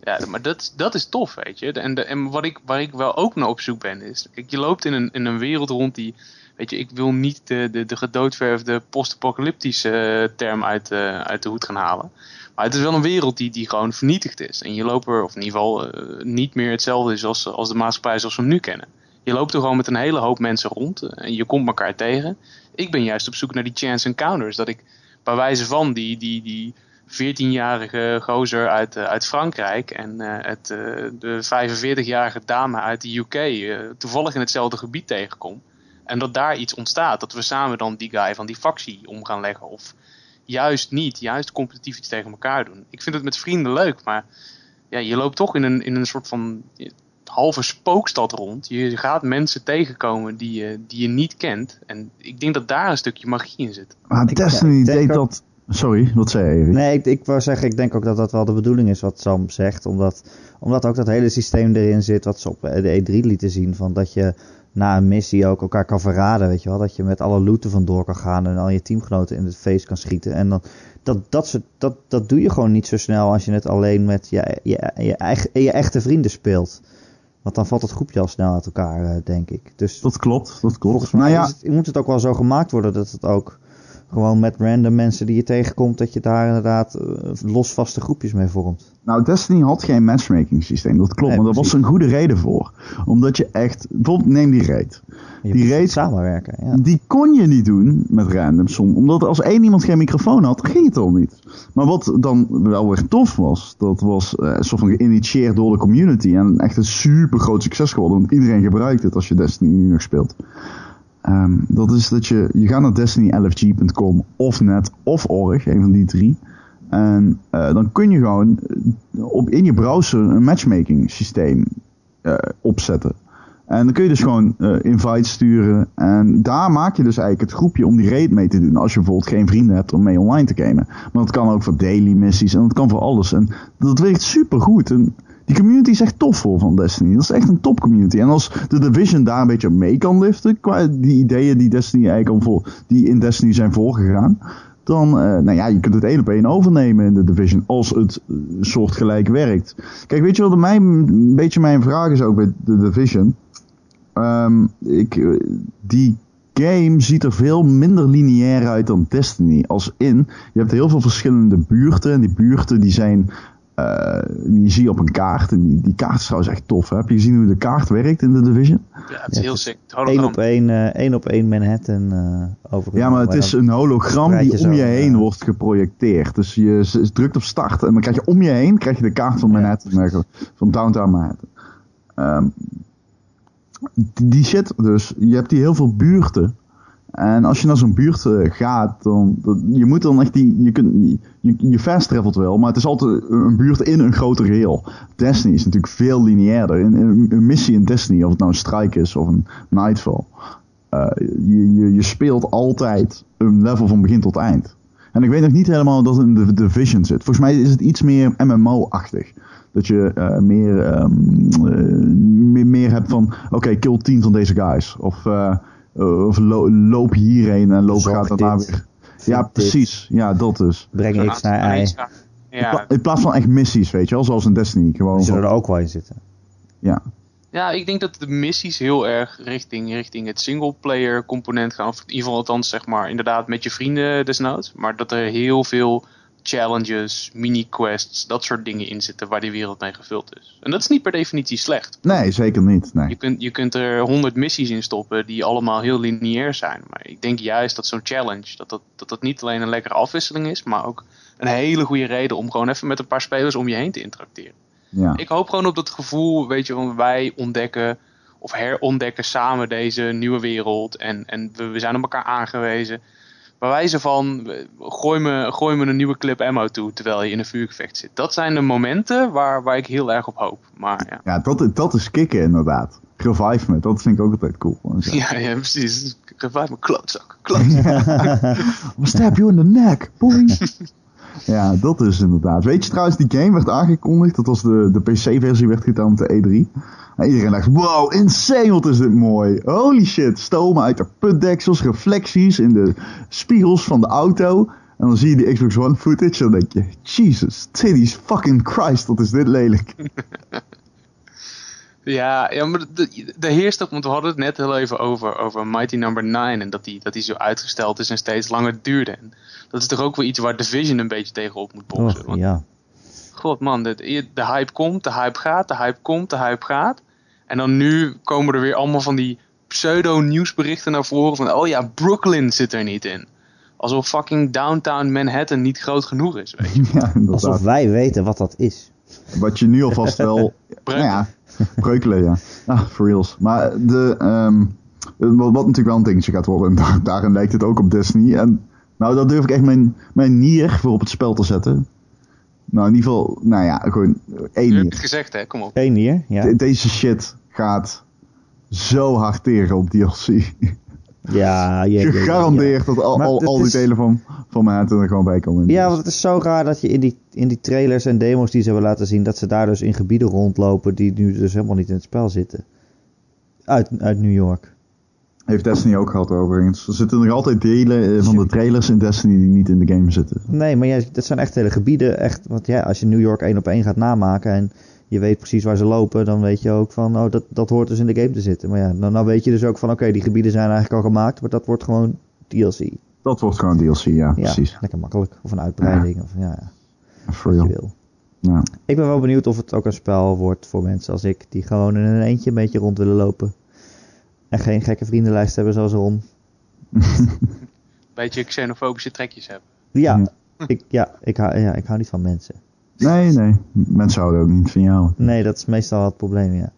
Ja, maar dat, dat is tof, weet je. En, de, en wat ik, waar ik wel ook naar op zoek ben, is... Kijk, je loopt in een, in een wereld rond die... Weet je, ik wil niet de, de, de gedoodverfde post-apocalyptische eh, term uit, uh, uit de hoed gaan halen. Maar het is wel een wereld die, die gewoon vernietigd is. En je loopt er, of in ieder geval uh, niet meer hetzelfde is als, als de maatschappij zoals we hem nu kennen. Je loopt er gewoon met een hele hoop mensen rond. En je komt elkaar tegen. Ik ben juist op zoek naar die chance encounters. Dat ik bij wijze van die, die, die 14-jarige gozer uit, uit Frankrijk en het, de 45-jarige dame uit de UK toevallig in hetzelfde gebied tegenkom. En dat daar iets ontstaat. Dat we samen dan die guy van die factie om gaan leggen. Of juist niet, juist competitief iets tegen elkaar doen. Ik vind het met vrienden leuk, maar ja, je loopt toch in een, in een soort van halve spookstad rond. Je gaat mensen tegenkomen die je, die je niet kent. En ik denk dat daar een stukje magie in zit. Maar Destiny deed dat... Sorry, wat zei je? Erik? Nee, ik, ik wou zeggen, ik denk ook dat dat wel de bedoeling is wat Sam zegt. Omdat, omdat ook dat hele systeem erin zit wat ze op de E3 lieten zien. Van dat je na een missie ook elkaar kan verraden, weet je wel. Dat je met alle looten vandoor kan gaan en al je teamgenoten in het feest kan schieten. En dan, dat, dat, soort, dat, dat doe je gewoon niet zo snel als je het alleen met je, je, je, eigen, je echte vrienden speelt. Want dan valt het groepje al snel uit elkaar, denk ik. Dus dat klopt, dat klopt. Volgens mij nou ja. het, moet het ook wel zo gemaakt worden dat het ook gewoon met random mensen die je tegenkomt, dat je daar inderdaad uh, losvaste groepjes mee vormt. Nou, Destiny had geen matchmaking systeem, dat klopt, nee, maar daar was een goede reden voor. Omdat je echt, bijvoorbeeld neem die raid. Je die raid, samenwerken, ja. die kon je niet doen met random som, omdat als één iemand geen microfoon had, ging het al niet. Maar wat dan wel weer tof was, dat was uh, soort van geïnitieerd door de community en echt een super groot succes geworden, want iedereen gebruikt het als je Destiny nu nog speelt. Um, dat is dat je, je gaat naar destiny11g.com of net of org, een van die drie. En uh, dan kun je gewoon op, in je browser een matchmaking systeem uh, opzetten. En dan kun je dus gewoon invites sturen. En daar maak je dus eigenlijk het groepje om die raid mee te doen. Als je bijvoorbeeld geen vrienden hebt om mee online te gamen. Maar dat kan ook voor daily missies en dat kan voor alles. En dat werkt super goed. En die community is echt tof voor van Destiny. Dat is echt een top community. En als de Division daar een beetje mee kan liften, qua die ideeën die Destiny eigenlijk al voor, die in Destiny zijn voorgegaan, dan, uh, nou ja, je kunt het één op één overnemen in de Division als het uh, soortgelijk werkt. Kijk, weet je wat mij een beetje mijn vraag is ook bij de Division? Um, ik, uh, die game ziet er veel minder lineair uit dan Destiny. Als in, je hebt heel veel verschillende buurten en die buurten die zijn uh, die zie je op een kaart. En die, die kaart is trouwens echt tof. Hè? Heb je gezien hoe de kaart werkt in de Division? Ja, het is heel sick. Eén op één, uh, één op één Manhattan uh, over. Ja, maar het is een hologram die om je heen wordt geprojecteerd. Dus je, je, drukt op start en dan krijg je om je heen krijg je de kaart van Manhattan, ja, van downtown Manhattan. Um, die shit dus, je hebt die heel veel buurten. En als je naar zo'n buurt uh, gaat, dan, je moet dan echt die, je kunt, je, je fast travelt wel, maar het is altijd een buurt in een groter geheel. Destiny is natuurlijk veel lineairder. Een, een, missie in Destiny, of het nou een strike is of een nightfall, uh, je, je, je speelt altijd een level van begin tot eind. En ik weet nog niet helemaal dat het in de Division zit. Volgens mij is het iets meer MMO-achtig. Dat je uh, meer, um, meer, hebt van, oké, kill 10 van deze guys. Of of lo loop hierheen en loop gaat daarna weer. Ja, precies. Ja, dat dus. Breng X naar Y. Ja. In plaats van echt missies, weet je wel, zoals in Destiny. Gewoon Die zullen er ook wel in zitten. Ja. Ja, ik denk dat de missies heel erg richting, richting het singleplayer component gaan. Of in ieder geval althans, zeg maar, inderdaad met je vrienden desnoods. Maar dat er heel veel challenges, mini-quests, dat soort dingen in zitten waar die wereld mee gevuld is. En dat is niet per definitie slecht. Nee, zeker niet. Nee. Je, kunt, je kunt er honderd missies in stoppen die allemaal heel lineair zijn. Maar ik denk juist dat zo'n challenge, dat dat, dat dat niet alleen een lekkere afwisseling is, maar ook een hele goede reden om gewoon even met een paar spelers om je heen te interacteren. Ja. Ik hoop gewoon op dat gevoel, weet je, van wij ontdekken of herontdekken samen deze nieuwe wereld en, en we, we zijn op elkaar aangewezen bij wijze van gooi me, gooi me een nieuwe clip ammo toe terwijl je in een vuurgevecht zit. Dat zijn de momenten waar, waar ik heel erg op hoop. Maar, ja, ja dat, dat is kicken inderdaad. Revive me, dat vind ik ook altijd cool. Ja, ja, precies. Revive me, klootzak. klootzak. stab you in the neck, boy. ja, dat is inderdaad. Weet je trouwens, die game werd aangekondigd. Dat was de, de PC-versie werd gedaan op de E3. En iedereen dacht, wow, insane, wat is dit mooi. Holy shit, stomen uit de putdeksels, reflecties in de spiegels van de auto. En dan zie je die Xbox One footage en dan denk je, Jesus, titties fucking Christ, wat is dit lelijk. Ja, ja maar de, de want we hadden het net heel even over, over Mighty Number 9 en dat die, dat die zo uitgesteld is en steeds langer duurde. En dat is toch ook wel iets waar Division een beetje tegenop moet boksen. Want, ja. God man, de, de hype komt, de hype gaat, de hype komt, de hype gaat. En dan nu komen er weer allemaal van die pseudo-nieuwsberichten naar voren van, oh ja, Brooklyn zit er niet in. Alsof fucking downtown Manhattan niet groot genoeg is, weet je. ja. Alsof wij weten wat dat is. Wat je nu alvast wel... nou ja, breukelen, ja. Ah, for reals. Maar de, ehm, wat, wat natuurlijk wel een dingetje gaat worden, en daar, daarin lijkt het ook op Destiny. En nou, daar durf ik echt mijn, mijn nier voor op het spel te zetten. Nou, in ieder geval, nou ja, gewoon één heb je nier. het gezegd, hè? Kom op. Eén hier, ja. De- Deze shit gaat zo hard tegen op DLC. Ja, ja, Gegarandeerd dat al, al, al die is- delen van, van Manhattan er gewoon bij komen. Ja, want het is zo raar dat je in die, in die trailers en demos die ze hebben laten zien, dat ze daar dus in gebieden rondlopen die nu dus helemaal niet in het spel zitten. Uit, uit New York. Heeft Destiny ook gehad overigens. Er zitten nog altijd delen eh, van de trailers in Destiny die niet in de game zitten. Nee, maar ja, dat zijn echt hele gebieden. Echt, want ja, als je New York één op één gaat namaken en je weet precies waar ze lopen, dan weet je ook van, oh, dat, dat hoort dus in de game te zitten. Maar ja, dan, dan weet je dus ook van, oké, die gebieden zijn eigenlijk al gemaakt, maar dat wordt gewoon DLC. Dat wordt gewoon DLC, ja, Ja, precies. lekker makkelijk. Of een uitbreiding, of ja, ja, For je real. wil. Ja. Ik ben wel benieuwd of het ook een spel wordt voor mensen als ik, die gewoon in een eentje een beetje rond willen lopen. En geen gekke vriendenlijst hebben zoals Ron. Beetje xenofobische trekjes hebben. Ja. Ik, ja, ik, hou, ja, ik hou niet van mensen. Nee, nee. Mensen houden ook niet van jou. Nee, dat is meestal het probleem, ja.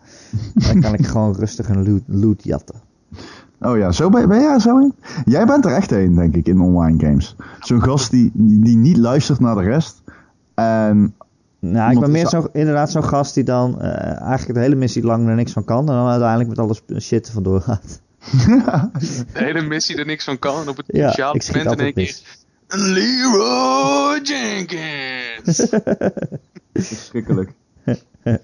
Dan kan ik gewoon rustig een loot, loot jatten. Oh ja, zo ben, ben jij zo in? Jij bent er echt een, denk ik, in online games. Zo'n gast die, die, die niet luistert naar de rest. En Nou, ik ben meer zo, inderdaad zo'n gast die dan eh, eigenlijk de hele missie lang er niks van kan. En dan uiteindelijk met alles shit er vandoor gaat. De hele missie er niks van kan en op het Ja, schiet moment in één keer... Leroy Jenkins! verschrikkelijk.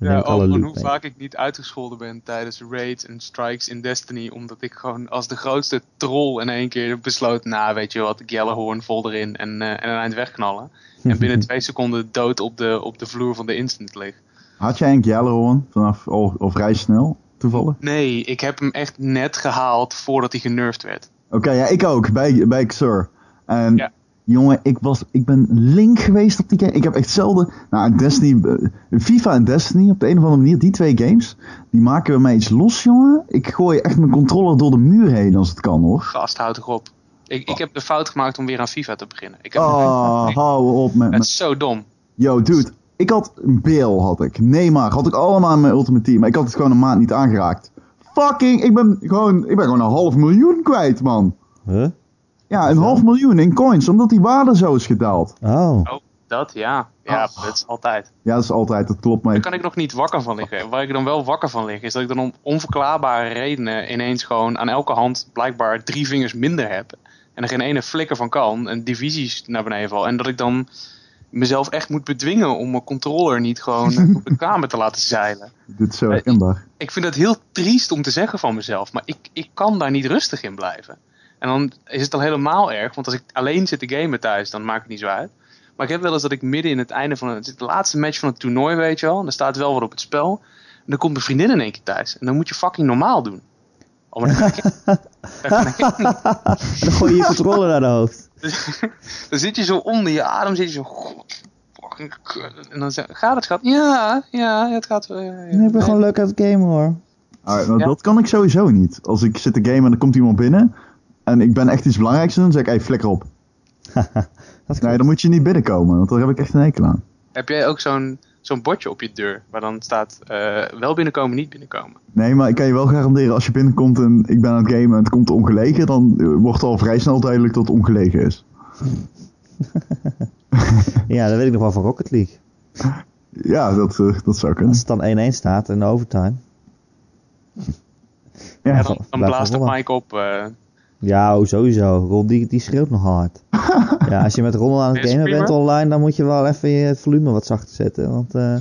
Ja, over hoe mee. vaak ik niet uitgescholden ben tijdens raids en strikes in Destiny. Omdat ik gewoon als de grootste troll in één keer besloot, nou weet je wat, Gjallarhorn vol erin en, eh, en een eind wegknallen. En binnen twee seconden dood op de, op de vloer van de instant lig. Had jij een Gjallarhorn vanaf, al, al vrij snel, toevallig? Nee, ik heb hem echt net gehaald voordat hij genurfd werd. Oké, ja, ik ook, bij, bij Xur. En Ja. Jongen, ik, was, ik ben link geweest op die game. Ik heb echt zelden, nou, Destiny, eh, FIFA en Destiny, op de een of andere manier, die twee games, die maken bij mij iets los, jongen. Ik gooi echt mijn controller door de muur heen als het kan, hoor. Gast, houd toch op. Ik, ik heb de fout gemaakt om weer aan FIFA te beginnen. Ik heb Oh, hou op met, Het is zo dom. Yo, dude. Ik had een Bill, had ik. Neymar, had ik allemaal in mijn Ultimate Team. Maar ik had het gewoon een maand niet aangeraakt. Fucking, ik ben gewoon, ik ben gewoon een half miljoen kwijt, man. Huh? Ja, een Zo? half miljoen in coins, omdat die waarde zo is gedaald. Oh. Oh, dat ja. Ja, Oh. dat is altijd. Ja, dat is altijd, dat klopt. Maar Daar kan ik nog niet wakker van liggen. Waar ik dan wel wakker van lig, is dat ik dan om onverklaarbare redenen ineens gewoon aan elke hand blijkbaar drie vingers minder heb. En er geen ene flikker van kan. En divisies naar beneden val. En dat ik dan mezelf echt moet bedwingen om mijn controller niet gewoon eh, op de kamer te laten zeilen. dit is zo Eh, herkenbaar. Ik vind dat heel triest om te zeggen van mezelf. Maar ik, ik kan daar niet rustig in blijven. En dan is het al helemaal erg. Want als ik alleen zit te gamen thuis, dan maakt het niet zo uit. Maar ik heb wel eens dat ik midden in het einde van het, de laatste match van het toernooi, weet je wel. En er staat wel wat op het spel. En dan komt mijn vriendin in één keer thuis. En dan moet je fucking normaal doen. Oh, maar dat kan ik, dat kan ik echt niet. Dan gooi je je controller naar de hoofd. Dan zit je zo onder je adem, zit je zo... God, fucking. En dan zeg gaat het schat? Ja, ja, het gaat wel. ja, ja. Nee, ik ben gewoon leuk aan het gamen hoor. Ah, nou, ja. Dat kan ik sowieso niet. Als ik zit te gamen en er komt iemand binnen. En ik ben echt iets belangrijks aan, dan zeg ik, hey, flikker op. Dat Nee, dan moet je niet binnenkomen, want daar heb ik echt een hekel aan. Heb jij ook zo'n zo'n bordje op je deur waar dan staat eh, wel binnenkomen, niet binnenkomen? Nee, maar ik kan je wel garanderen, als je binnenkomt en ik ben aan het gamen en het komt ongelegen, dan eh, wordt al vrij snel duidelijk dat het ongelegen is. Ja, dat weet ik nog wel van Rocket League. Ja, dat, eh, dat zou kunnen. Als het dan 1-1 staat in de overtime. Ja, dan, dan blaast de mic op. eh, Ja, oh, sowieso. Ron die, die schreeuwt nog hard. ja, als je met Ron aan het gamen bent online, dan moet je wel even je volume wat zachter zetten. Want eh,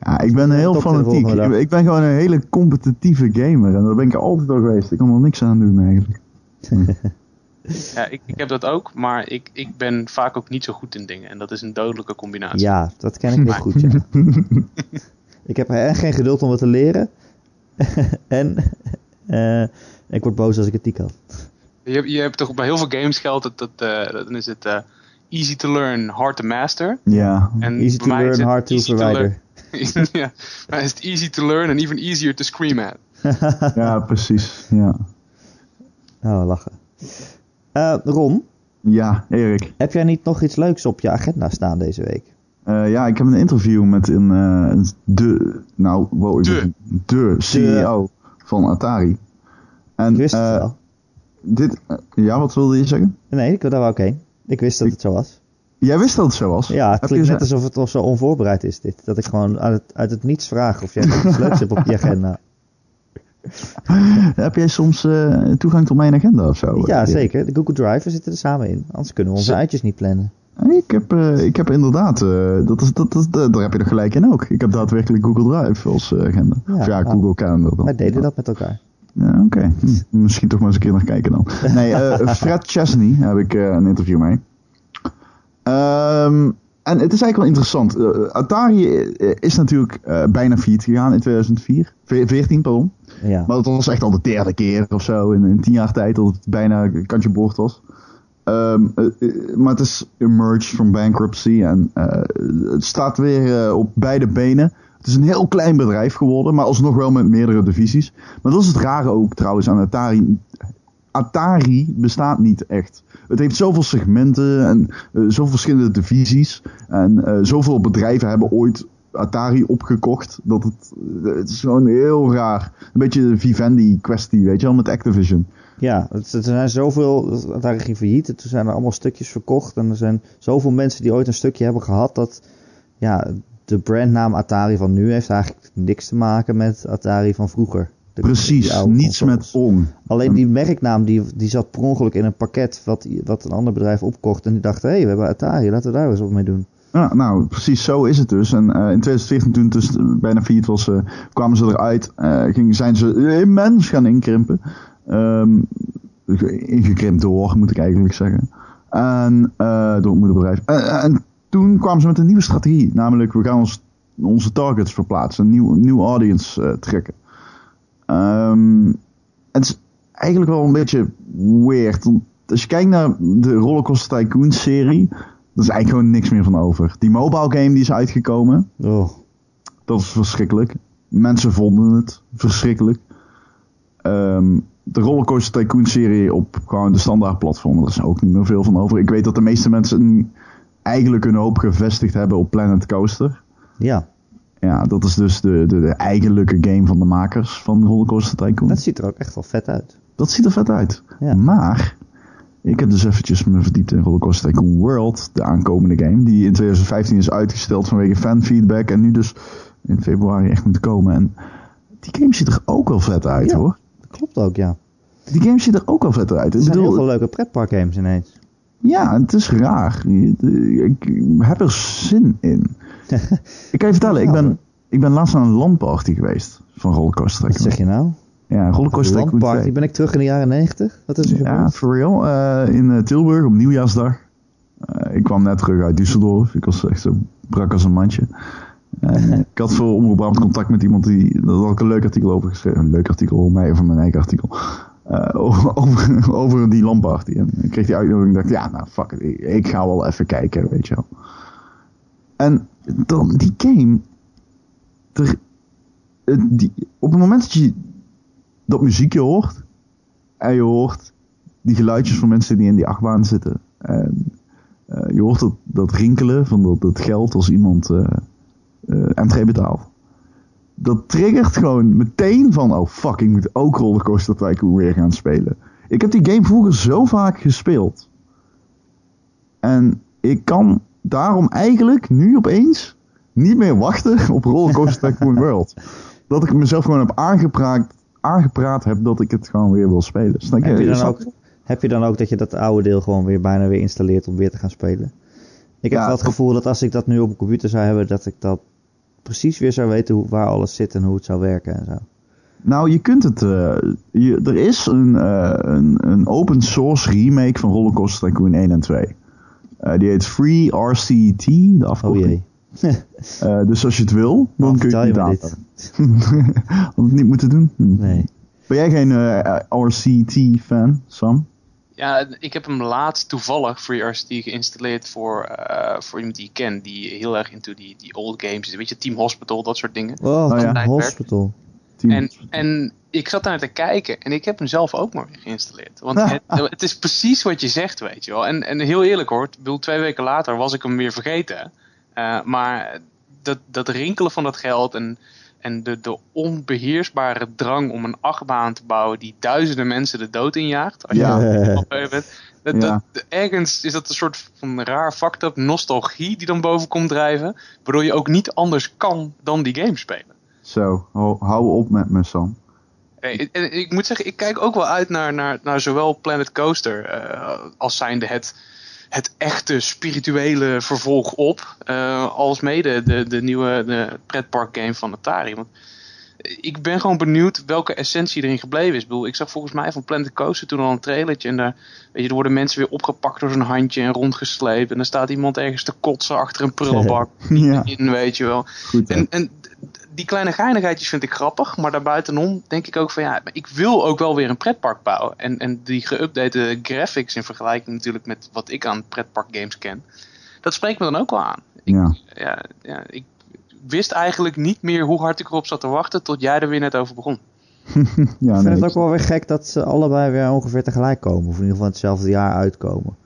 Ja, ik ben heel fanatiek. Ik, ik ben gewoon een hele competitieve gamer. En daar ben ik altijd al geweest. Ik kan er niks aan doen eigenlijk. Ja, ik, ik heb dat ook, maar ik, ik ben vaak ook niet zo goed in dingen. En dat is een dodelijke combinatie. Ja, dat ken ik heel goed. Ja. ik heb er geen geduld om wat te leren. en eh, ik word boos als ik het niet kan. Je, hebt- je hebt toch bij heel veel games geldt dat, dat eh, dan is het eh, easy to learn, hard to master. Ja, En Easy to learn, hard to verwijder. ja, maar is het easy to learn and even easier to scream at. ja, precies. Ja. Oh, lachen. Eh, Ron, ja, Erik. heb jij niet nog iets leuks op je agenda staan deze week? Eh, ja, ik heb een interview met een, eh, de, nou, wow, ik De. ben- de CEO van Atari. En Ik wist het eh, wel. Dit, eh, ja, wat wilde je zeggen? Nee, ik, daar wou ik heen. Ik wist dat het zo was. Jij wist dat het zo was? Ja, het Heb klinkt net alsof het al zo onvoorbereid is dit. Dat ik gewoon uit het, uit het niets vraag of jij iets leuks hebt op je agenda. Heb jij soms eh, toegang tot mijn agenda of zo? Ja, zeker. De Google Drive, we zitten er samen in. Anders kunnen we onze uitjes niet plannen. Ik heb, eh, ik heb inderdaad, dat is, dat is, daar heb je er gelijk in ook. Ik heb daadwerkelijk Google Drive als agenda. Ja, of ja, nou, Google Calendar dan. Wij deden dat met elkaar. Ja, Oké, Hm, misschien toch maar eens een keer naar kijken dan. Nee, eh, Fred Chesney heb ik eh, een interview mee. Ehm, en het is eigenlijk wel interessant. Eh, Atari is natuurlijk bijna failliet gegaan in 2004. Ve- 14, pardon. Ja. Maar dat was echt al de derde keer of zo in, in tien jaar tijd dat het bijna kantje boord was. Ehm, eh, eh, maar het is emerged from bankruptcy en het staat weer op beide benen. Het is een heel klein bedrijf geworden, maar alsnog wel met meerdere divisies. Maar dat is het rare ook trouwens aan Atari. Atari bestaat niet echt. Het heeft zoveel segmenten en eh, zoveel verschillende divisies. En eh, zoveel bedrijven hebben ooit Atari opgekocht. Dat het, eh, het is gewoon heel raar. Een beetje de Vivendi kwestie, weet je wel, met Activision. Ja, er zijn zoveel, daar ging failliet. en Toen zijn er allemaal stukjes verkocht. En er zijn zoveel mensen die ooit een stukje hebben gehad. Dat ja, de brandnaam Atari van nu heeft eigenlijk niks te maken met Atari van vroeger. De- Precies, niets consoles. met on. Alleen die merknaam die, die zat per ongeluk in een pakket wat, wat een ander bedrijf opkocht. En die dachten, hé, hey, we hebben Atari, laten we daar eens wat mee doen. Ja, nou, precies zo is het dus. En eh, in 2014, toen het dus bijna failliet was, eh, kwamen ze eruit. eh ging, zijn ze immens gaan inkrimpen. Ehm, ingekrimpt door, moet ik eigenlijk zeggen. En, door het moederbedrijf. En toen kwamen ze met een nieuwe strategie. Namelijk, we gaan ons, onze targets verplaatsen. Een nieuw, nieuw audience eh, trekken. Ehm, het is eigenlijk wel een beetje weird. Als je kijkt naar de Rollercoaster Tycoon serie... Er is eigenlijk gewoon niks meer van over. Die mobile game die is uitgekomen, Oh, dat is verschrikkelijk. Mensen vonden het verschrikkelijk. Ehm, de Rollercoaster Tycoon serie op gewoon de standaard platformen, daar is ook niet meer veel van over. Ik weet dat de meeste mensen nu eigenlijk hun hoop gevestigd hebben op Planet Coaster. ja, Ja, dat is dus de, de, de eigenlijke game van de makers van Rollercoaster Tycoon. dat ziet er ook echt wel vet uit. Dat ziet er vet uit. Ja. Maar, ik heb dus eventjes me verdiept in Rollercoaster Tycoon World, de aankomende game, die in 2015 is uitgesteld vanwege fanfeedback en nu dus in februari echt moet komen. En die game ziet er ook wel vet uit Ja. hoor. Dat klopt ook, ja. Die game ziet er ook wel vet uit. Er Ik zijn heel bedoel, veel leuke pretparkgames ineens. Ja, het is raar. Ik heb er zin in. ik kan je vertellen, ik ben, ik ben laatst naar een landparty geweest van Rollercoaster Wat zeg je nou? Ja, Rollercoaster Tycoon 2. Landparty, ben ik terug in de jaren 90? Wat is er Ja, gebeurd? for real. Eh, in eh, Tilburg op nieuwjaarsdag. Eh, ik kwam net terug uit Düsseldorf. Ik was echt zo brak als een mandje. Ik had voor Omroep contact met iemand die... Daar had ik een leuk artikel over geschreven. Een leuk artikel over mij, over mijn eigen artikel. Eh, over, over, die landparty. En ik kreeg die uitnodiging dacht, ja, nou, fuck it. Ik, ga wel even kijken, weet je wel. En dan, die game... Die, op het moment dat je dat muziekje hoort... En je hoort die geluidjes van mensen die in die achtbaan zitten. En eh, je hoort dat, dat rinkelen van dat, geld als iemand eh eh, entree betaalt. Dat triggert gewoon meteen van, oh fuck, ik moet ook Rollercoaster Tycoon weer gaan spelen. Ik heb die game vroeger zo vaak gespeeld. En ik kan daarom eigenlijk nu opeens niet meer wachten op Rollercoaster Tycoon World. Dat ik mezelf gewoon heb aangepraat, aangepraat heb dat ik het gewoon weer wil spelen. Snap Heb je, dan ook, heb je dan ook dat je dat oude deel gewoon weer bijna weer installeert om weer te gaan spelen? Ik heb Ja, wel het gevoel dat als ik dat nu op een computer zou hebben, dat ik dat precies weer zou weten hoe, waar alles zit en hoe het zou werken en zo. Nou, je kunt het. eh, je, er is een, eh, een, een open source remake van Rollercoaster Tycoon 1 en 2. Eh, die heet Free RCT, de Oh afkorting. jee. Eh, dus als je het wil, dan kun je het aanpakken. Had het niet moeten doen? Hm. Nee. Ben jij geen RCT-fan, Sam? Ja, ik heb hem laatst toevallig FreeRCT geïnstalleerd voor, eh, voor iemand die ik ken. Die heel erg into die, die old games is. Weet je, Team Hospital, dat soort dingen. Oh, Oh, ja. hospital. Team- En, en ik zat daar te kijken en ik heb hem zelf ook maar weer geïnstalleerd. Want het, het is precies wat je zegt, weet je wel. En, en heel eerlijk hoor, ik bedoel, twee weken later was ik hem weer vergeten. Eh, maar dat, dat rinkelen van dat geld en, en de, de onbeheersbare drang om een achtbaan te bouwen die duizenden mensen de dood injaagt. Als Ja. je bent. Dat, Ja. dat, ergens is dat een soort van raar fucked up nostalgie die dan boven komt drijven. Waardoor je ook niet anders kan dan die game spelen. Zo, hou, hou op met me, Sam. Nee, ik- en ik moet zeggen, ik kijk ook wel uit naar, naar, naar zowel Planet Coaster eh, als zijnde het, het echte spirituele vervolg op, eh, als mede de, de nieuwe de pretpark game van Atari. Want ik ben gewoon benieuwd welke essentie erin gebleven is. Ik, bedoel, ik zag volgens mij van Planet Coaster toen al een trailertje en daar, weet je, er worden mensen weer opgepakt door zo'n handje en rondgesleept en dan staat iemand ergens te kotsen achter een prullenbak Ja, in, weet je wel. goed. En, en die kleine geinigheidjes vind ik grappig, maar daarbuitenom denk ik ook van ja, ik wil ook wel weer een pretpark bouwen. En, en die geüpdate graphics in vergelijking natuurlijk met wat ik aan pretpark games ken, dat spreekt me dan ook wel aan. Ik, Ja. ja, ja, ik wist eigenlijk niet meer hoe hard ik erop zat te wachten tot jij er weer net over begon. Ja, ik vind nee, het ook wel weer gek dat ze allebei weer ongeveer tegelijk komen. Of in ieder geval hetzelfde jaar uitkomen.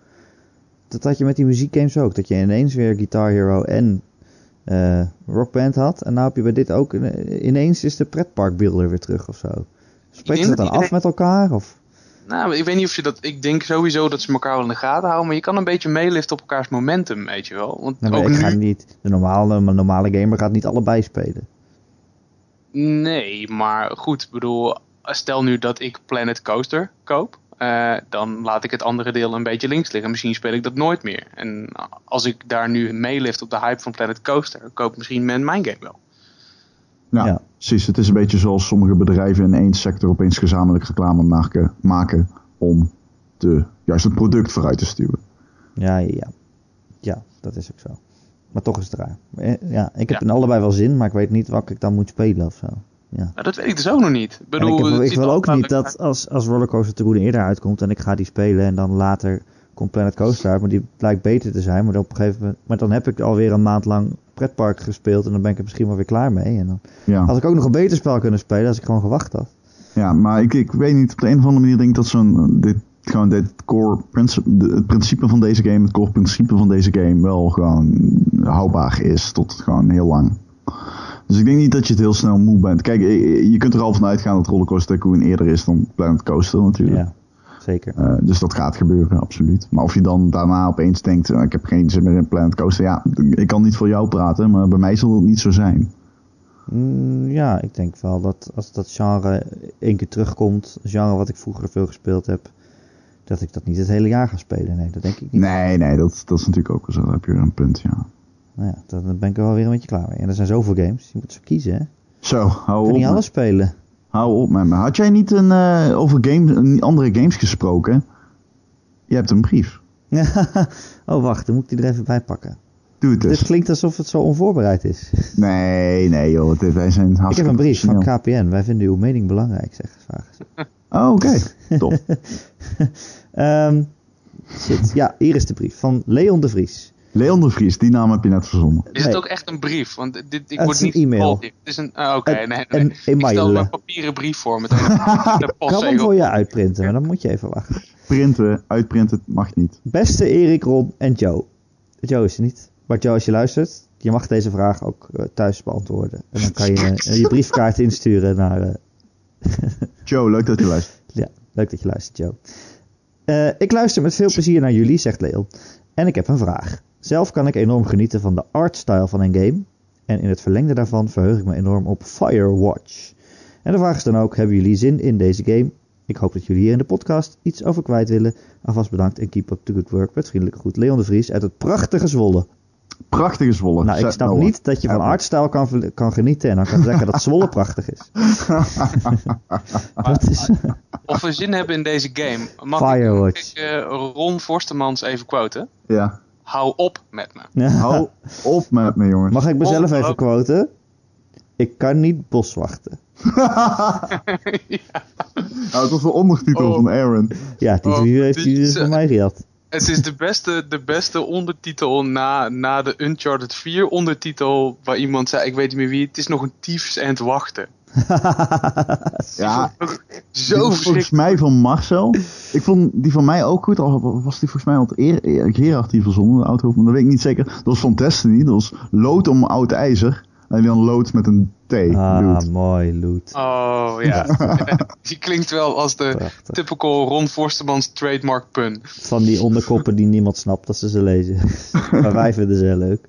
Dat had je met die muziekgames ook. Dat je ineens weer Guitar Hero en eh Rockband had. En nou heb je bij dit ook... ine- Ineens is de pretparkbeelder weer terug of zo. Spreekt ze dat dan af met elkaar? Of? Nou, ik weet niet of je dat. Ik denk sowieso dat ze elkaar wel in de gaten houden, maar je kan een beetje meeliften op elkaars momentum, weet je wel. Want maar ook ik nu, ga niet... De normale, normale gamer gaat niet allebei spelen. Nee, maar goed, ik bedoel, stel nu dat ik Planet Coaster koop, eh, dan laat ik het andere deel een beetje links liggen. Misschien speel ik dat nooit meer. En als ik daar nu meelift op de hype van Planet Coaster, koop misschien mijn mijn game wel. Ja, Ja. precies. Het is een beetje zoals sommige bedrijven in één sector opeens gezamenlijk reclame maken, maken om de, juist het product vooruit te stuwen. Ja, ja, ja. Dat is ook zo. Maar toch is het raar. Eh, Ja, ik heb Ja. in allebei wel zin, maar ik weet niet welke ik dan moet spelen of zo. Ja. Nou, dat weet ik dus ook nog niet. Ik bedoel, ik, wil ook niet dat als, als Rollercoaster Tycoon eerder uitkomt en ik ga die spelen en dan later komt Planet Coaster uit, maar die blijkt beter te zijn, maar dan, op een gegeven moment, maar dan heb ik alweer een maand lang pretpark gespeeld en dan ben ik er misschien wel weer klaar mee. En dan Ja, had ik ook nog een beter spel kunnen spelen als ik gewoon gewacht had. ja maar ik, ik weet niet, op de een of andere manier denk ik dat zo'n, dit, gewoon dit core principe, het principe van deze game, het core principe van deze game wel gewoon houdbaar is tot gewoon heel lang. Dus ik denk niet dat je het heel snel moe bent. Kijk, je je kunt er al van uitgaan dat Rollercoaster Tycoon eerder is dan Planet Coaster natuurlijk. Ja, zeker. Eh, dus dat gaat gebeuren, absoluut. Maar of je dan daarna opeens denkt, eh, ik heb geen zin meer in Planet Coaster. Ja, ik kan niet voor jou praten, maar bij mij zal het niet zo zijn. Mm, ja, ik denk wel dat als dat genre één keer terugkomt, een genre wat ik vroeger veel gespeeld heb, dat ik dat niet het hele jaar ga spelen. Nee, dat denk ik niet. Nee, nee, dat, dat is natuurlijk ook wel zo. Daar heb je weer een punt, ja. Nou ja, dan ben ik er wel weer een beetje klaar mee. En er zijn zoveel games, je moet ze kiezen hè. Zo, hou op. niet alles spelen. Hou op met me. Had jij niet een, eh, over games, een, andere games gesproken? Je hebt een brief. oh, wacht, dan moet ik die er even bij pakken. Doe het Dit dus. klinkt alsof het zo onvoorbereid is. Nee, nee joh. Dit, wij zijn ik heb hartstikke een brief van. KPN. Wij vinden uw mening belangrijk, zeggen ze. vragen ze. Oh, oké. Top. Ehm, shit. Ja, hier is de brief van Leon de Vries. Leon de Vries, die naam heb je net verzonnen. Is Nee. het ook echt een brief? Want dit, ik Het word niet e-mail. Het is een. ah, Oké, nee, nee. een Ik stel een papieren brief voor met een, een Ik kan hem voor je uitprinten, maar dan moet je even wachten. Printen, uitprinten mag niet. Beste Erik, Ron en Joe. Joe is er niet. Maar Joe, als je luistert, je mag deze vraag ook eh, thuis beantwoorden. En dan kan je eh, je briefkaart insturen naar... eh, Joe, leuk dat je luistert. Ja, leuk dat je luistert, Joe. Eh, ik luister met veel plezier naar jullie, zegt Leon. En ik heb een vraag. Zelf kan ik enorm genieten van de artstyle van een game. En in het verlengde daarvan verheug ik me enorm op Firewatch. En de vraag is dan ook, hebben jullie zin in deze game? Ik hoop dat jullie hier in de podcast iets over kwijt willen. Alvast bedankt en keep up the good work. Met vriendelijke groet, Leon de Vries uit het prachtige Zwolle. Prachtige Zwolle. Nou, ik snap Noah. niet dat je van Ja. artstijl kan, kan genieten en dan kan zeggen dat Zwolle prachtig is. dat is Of we zin hebben in deze game. Mag Firewatch. ik eh, Ron Forstemans even quoten? Ja. Hou op met me. Ja. Hou op met me, jongens. Mag ik mezelf even quoten? Ik kan niet boswachten. Nou, het was de ondertitel Oh. van Aaron. Ja, die Oh, review heeft hij dus van mij gehad. Het is de beste, de beste ondertitel na, na de Uncharted 4 ondertitel. Waar iemand zei, ik weet niet meer wie, het is nog een tyfus en het wachten. Ja, Zo volgens mij van Marcel. Ik vond die van mij ook goed. Al was die volgens mij al eer, Gerard die verzonnen, de oud maar dat weet ik niet zeker. Dat was van Destiny. Dat was lood om oud ijzer. En dan lood met een T. Ah, mooi, Loot. Oh ja. Die klinkt wel als de Prachtig. typical Ron Forstemans trademark pun. Van die onderkoppen die niemand snapt dat ze ze lezen. maar wij vinden ze heel leuk.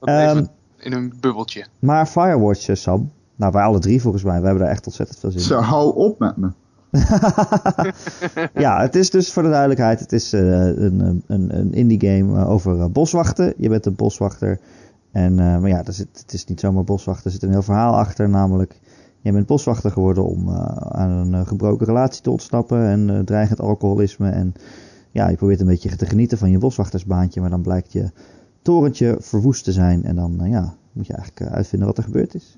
Dat Ehm, even in een bubbeltje. Maar Firewatch, eh, Sam. Nou, wij alle drie volgens mij. We hebben daar echt ontzettend veel zin in. Zo, hou op met me. Ja, het is dus voor de duidelijkheid, het is eh, een, een, een indie game eh, over boswachten. Je bent een boswachter. En, eh, maar ja, er zit, het is niet zomaar boswachter, er zit een heel verhaal achter. Namelijk, je bent boswachter geworden om eh, aan een gebroken relatie te ontsnappen. En eh, dreigend alcoholisme. En ja, je probeert een beetje te genieten van je boswachtersbaantje. Maar dan blijkt je torentje verwoest te zijn. En dan eh, ja, moet je eigenlijk eh, uitvinden wat er gebeurd is.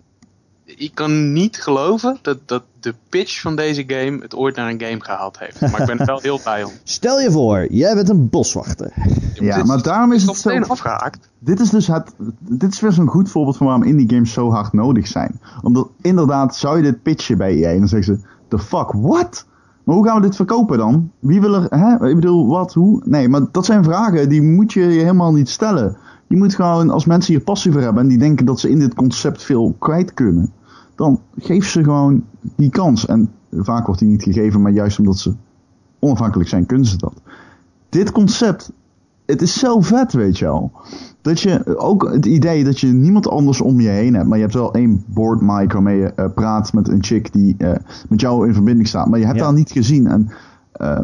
Ik kan niet geloven dat, dat de pitch van deze game het ooit naar een game gehaald heeft. Maar ik ben er wel heel blij om. Stel je voor, jij bent een boswachter. Ja, maar daarom is het zo... afgehaakt. Dit is dus het, dit is weer zo'n goed voorbeeld van waarom indie games zo hard nodig zijn. Omdat inderdaad zou je dit pitchen bij EA en dan zeggen ze, the fuck, what? Maar hoe gaan we dit verkopen dan? Wie wil er, hè? Ik bedoel, wat, hoe? Nee, maar dat zijn vragen die moet je je helemaal niet stellen. Je moet gewoon, als mensen hier passie voor hebben en die denken dat ze in dit concept veel kwijt kunnen, dan geef ze gewoon die kans. En vaak wordt die niet gegeven, maar juist omdat ze onafhankelijk zijn, kunnen ze dat. Dit concept, het is zo vet, weet je wel. Dat je ook het idee dat je niemand anders om je heen hebt, maar je hebt wel één board mic waarmee je eh, praat met een chick die eh, met jou in verbinding staat, maar je hebt Ja. haar niet gezien. En eh,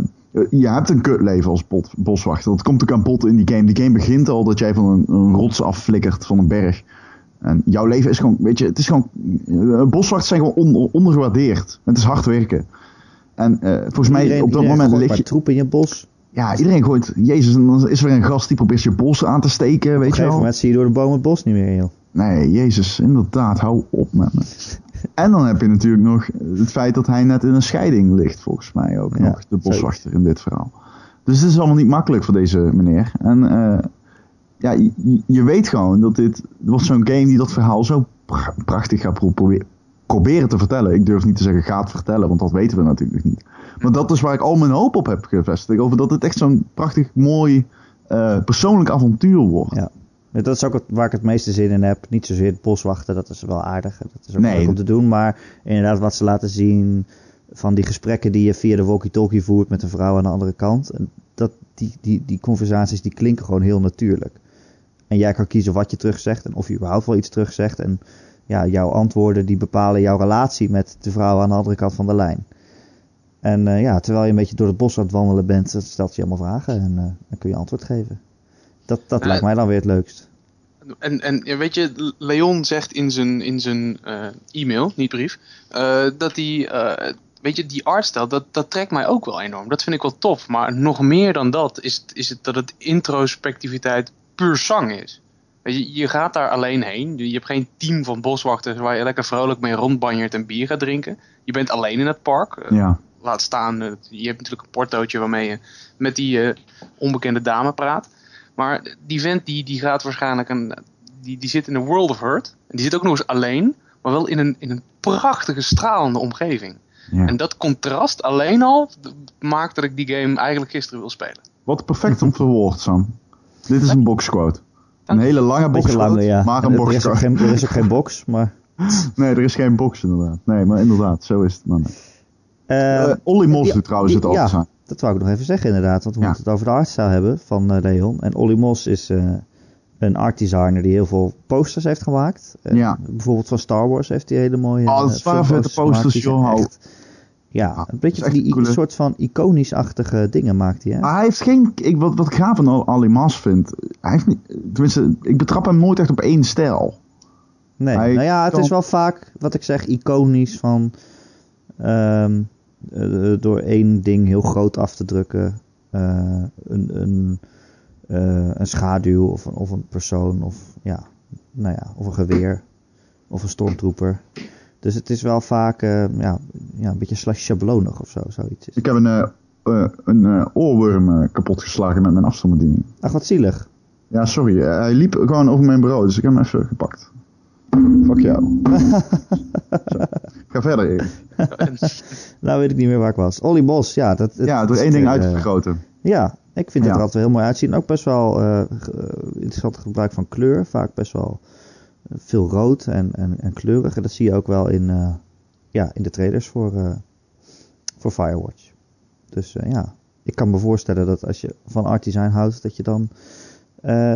je hebt een kutleven als bot, boswachter. Dat komt ook aan bod in die game. Die game begint al dat jij van een, een rots afflikkert van een berg. En jouw leven is gewoon, weet je, het is gewoon, boswachters zijn gewoon on- ondergewaardeerd. Het is hard werken. En volgens mij op dat moment gooit lig maar je, troep in je bos. Ja, iedereen gooit, jezus, en dan is er weer een gast die probeert je bos aan te steken, Op weet je wel. moment zie je door de boom het bos niet meer, joh. Nee, jezus, inderdaad, hou op met me. En dan heb je natuurlijk nog het feit dat hij net in een scheiding ligt, volgens mij ook Ja, nog, de boswachter in dit verhaal. Dus het is allemaal niet makkelijk voor deze meneer. En eh, ja, je, je weet gewoon dat dit, was zo'n game die dat verhaal zo pra- prachtig gaat pro- probe- proberen te vertellen. Ik durf niet te zeggen gaat vertellen, want dat weten we natuurlijk niet. Maar dat is waar ik al mijn hoop op heb gevestigd, over dat het echt zo'n prachtig mooi eh, persoonlijk avontuur wordt. Ja. Dat is ook het- waar ik het meeste zin in heb. Niet zozeer het boswachten, dat is wel aardig. Dat is ook Nee. leuk om te doen. Maar inderdaad, wat ze laten zien van die gesprekken die je via de walkie-talkie voert met een vrouw aan de andere kant. En Dat, die, die, die conversaties die klinken gewoon heel natuurlijk. En jij kan kiezen wat je terugzegt en of je überhaupt wel iets terugzegt. En ja, jouw antwoorden die bepalen jouw relatie met de vrouw aan de andere kant van de lijn. En eh, ja, terwijl je een beetje door het bos aan het wandelen bent, stelt je allemaal vragen en eh, dan kun je antwoord geven. Dat, dat lijkt mij dan weer het leukst. En, en ja, weet je, Leon zegt in zijn, in zijn eh, e-mail, niet brief, eh, dat hij, eh, weet je, die artstijl, dat, dat trekt mij ook wel enorm. Dat vind ik wel tof. Maar nog meer dan dat is, het- is het dat het introspectiviteit puur zang is. Je, je gaat daar alleen heen. Je hebt geen team van boswachters waar je lekker vrolijk mee rondbanjert en bier gaat drinken. Je bent alleen in het park. Eh, Ja. Laat staan, eh, je hebt natuurlijk een portootje waarmee je met die eh, onbekende dame praat. Maar die vent die, die gaat waarschijnlijk een, die, die zit in een world of hurt. En die zit ook nog eens alleen, maar wel in een, in een prachtige stralende omgeving. ja. En dat contrast alleen al maakt dat ik die game eigenlijk gisteren wil spelen. Wat perfect om verwoord, Sam. Dit is een boxquote. Een hele lange boxquote, ja. maar En een er, boxquote. geen, er is ook geen box, maar... Nee, er is geen box inderdaad. Nee, maar inderdaad, zo is het. Maar nee. Eh, Olly Mos doet trouwens die- het altijd ja. Dat wou ik nog even zeggen inderdaad, want we Ja. moeten het over de artstyle hebben van eh, Leon. En Olly Mos is eh, een art designer die heel veel posters heeft gemaakt. Ja. Bijvoorbeeld van Star Wars heeft hij hele mooie Oh, dat is waar, vette posters, zijn joh. Echt, Ja, Ah, een beetje die een coole- soort van iconisch-achtige dingen maakt hij, hè? Maar hij heeft geen. Ik, wat, wat ik gaaf van Al- Ali Mas vind. Hij heeft niet. Tenminste, ik betrap hem nooit echt op één stijl. Nee, Hij nou ja, het kan- is wel vaak, wat ik zeg, iconisch van ehm, eh, door één ding heel groot af te drukken. eh, een, een, eh, een schaduw of een, of een persoon of, ja, nou ja, of een geweer of een stormtrooper. Dus het is wel vaak ja, ja, een beetje slash schablonig of zo, zoiets. Ik heb een, een oorworm kapotgeslagen met mijn afstandsbediening. Ach, wat zielig. Ja, sorry. hij liep gewoon over mijn bureau, dus ik heb hem even gepakt. Fuck jou. Ga verder. Nou weet ik niet meer waar ik was. Olly Bos, ja. Dat, het Ja, door één ding eh, vergroten. Ja, ik vind het er altijd wel heel mooi uitzien. Ook best wel eh, interessant gebruik van kleur. Vaak best wel veel rood en, en, en kleurig. En dat zie je ook wel in, ja, in de trailers voor, voor Firewatch. Dus ja, ik kan me voorstellen dat als je van art design houdt, dat je dan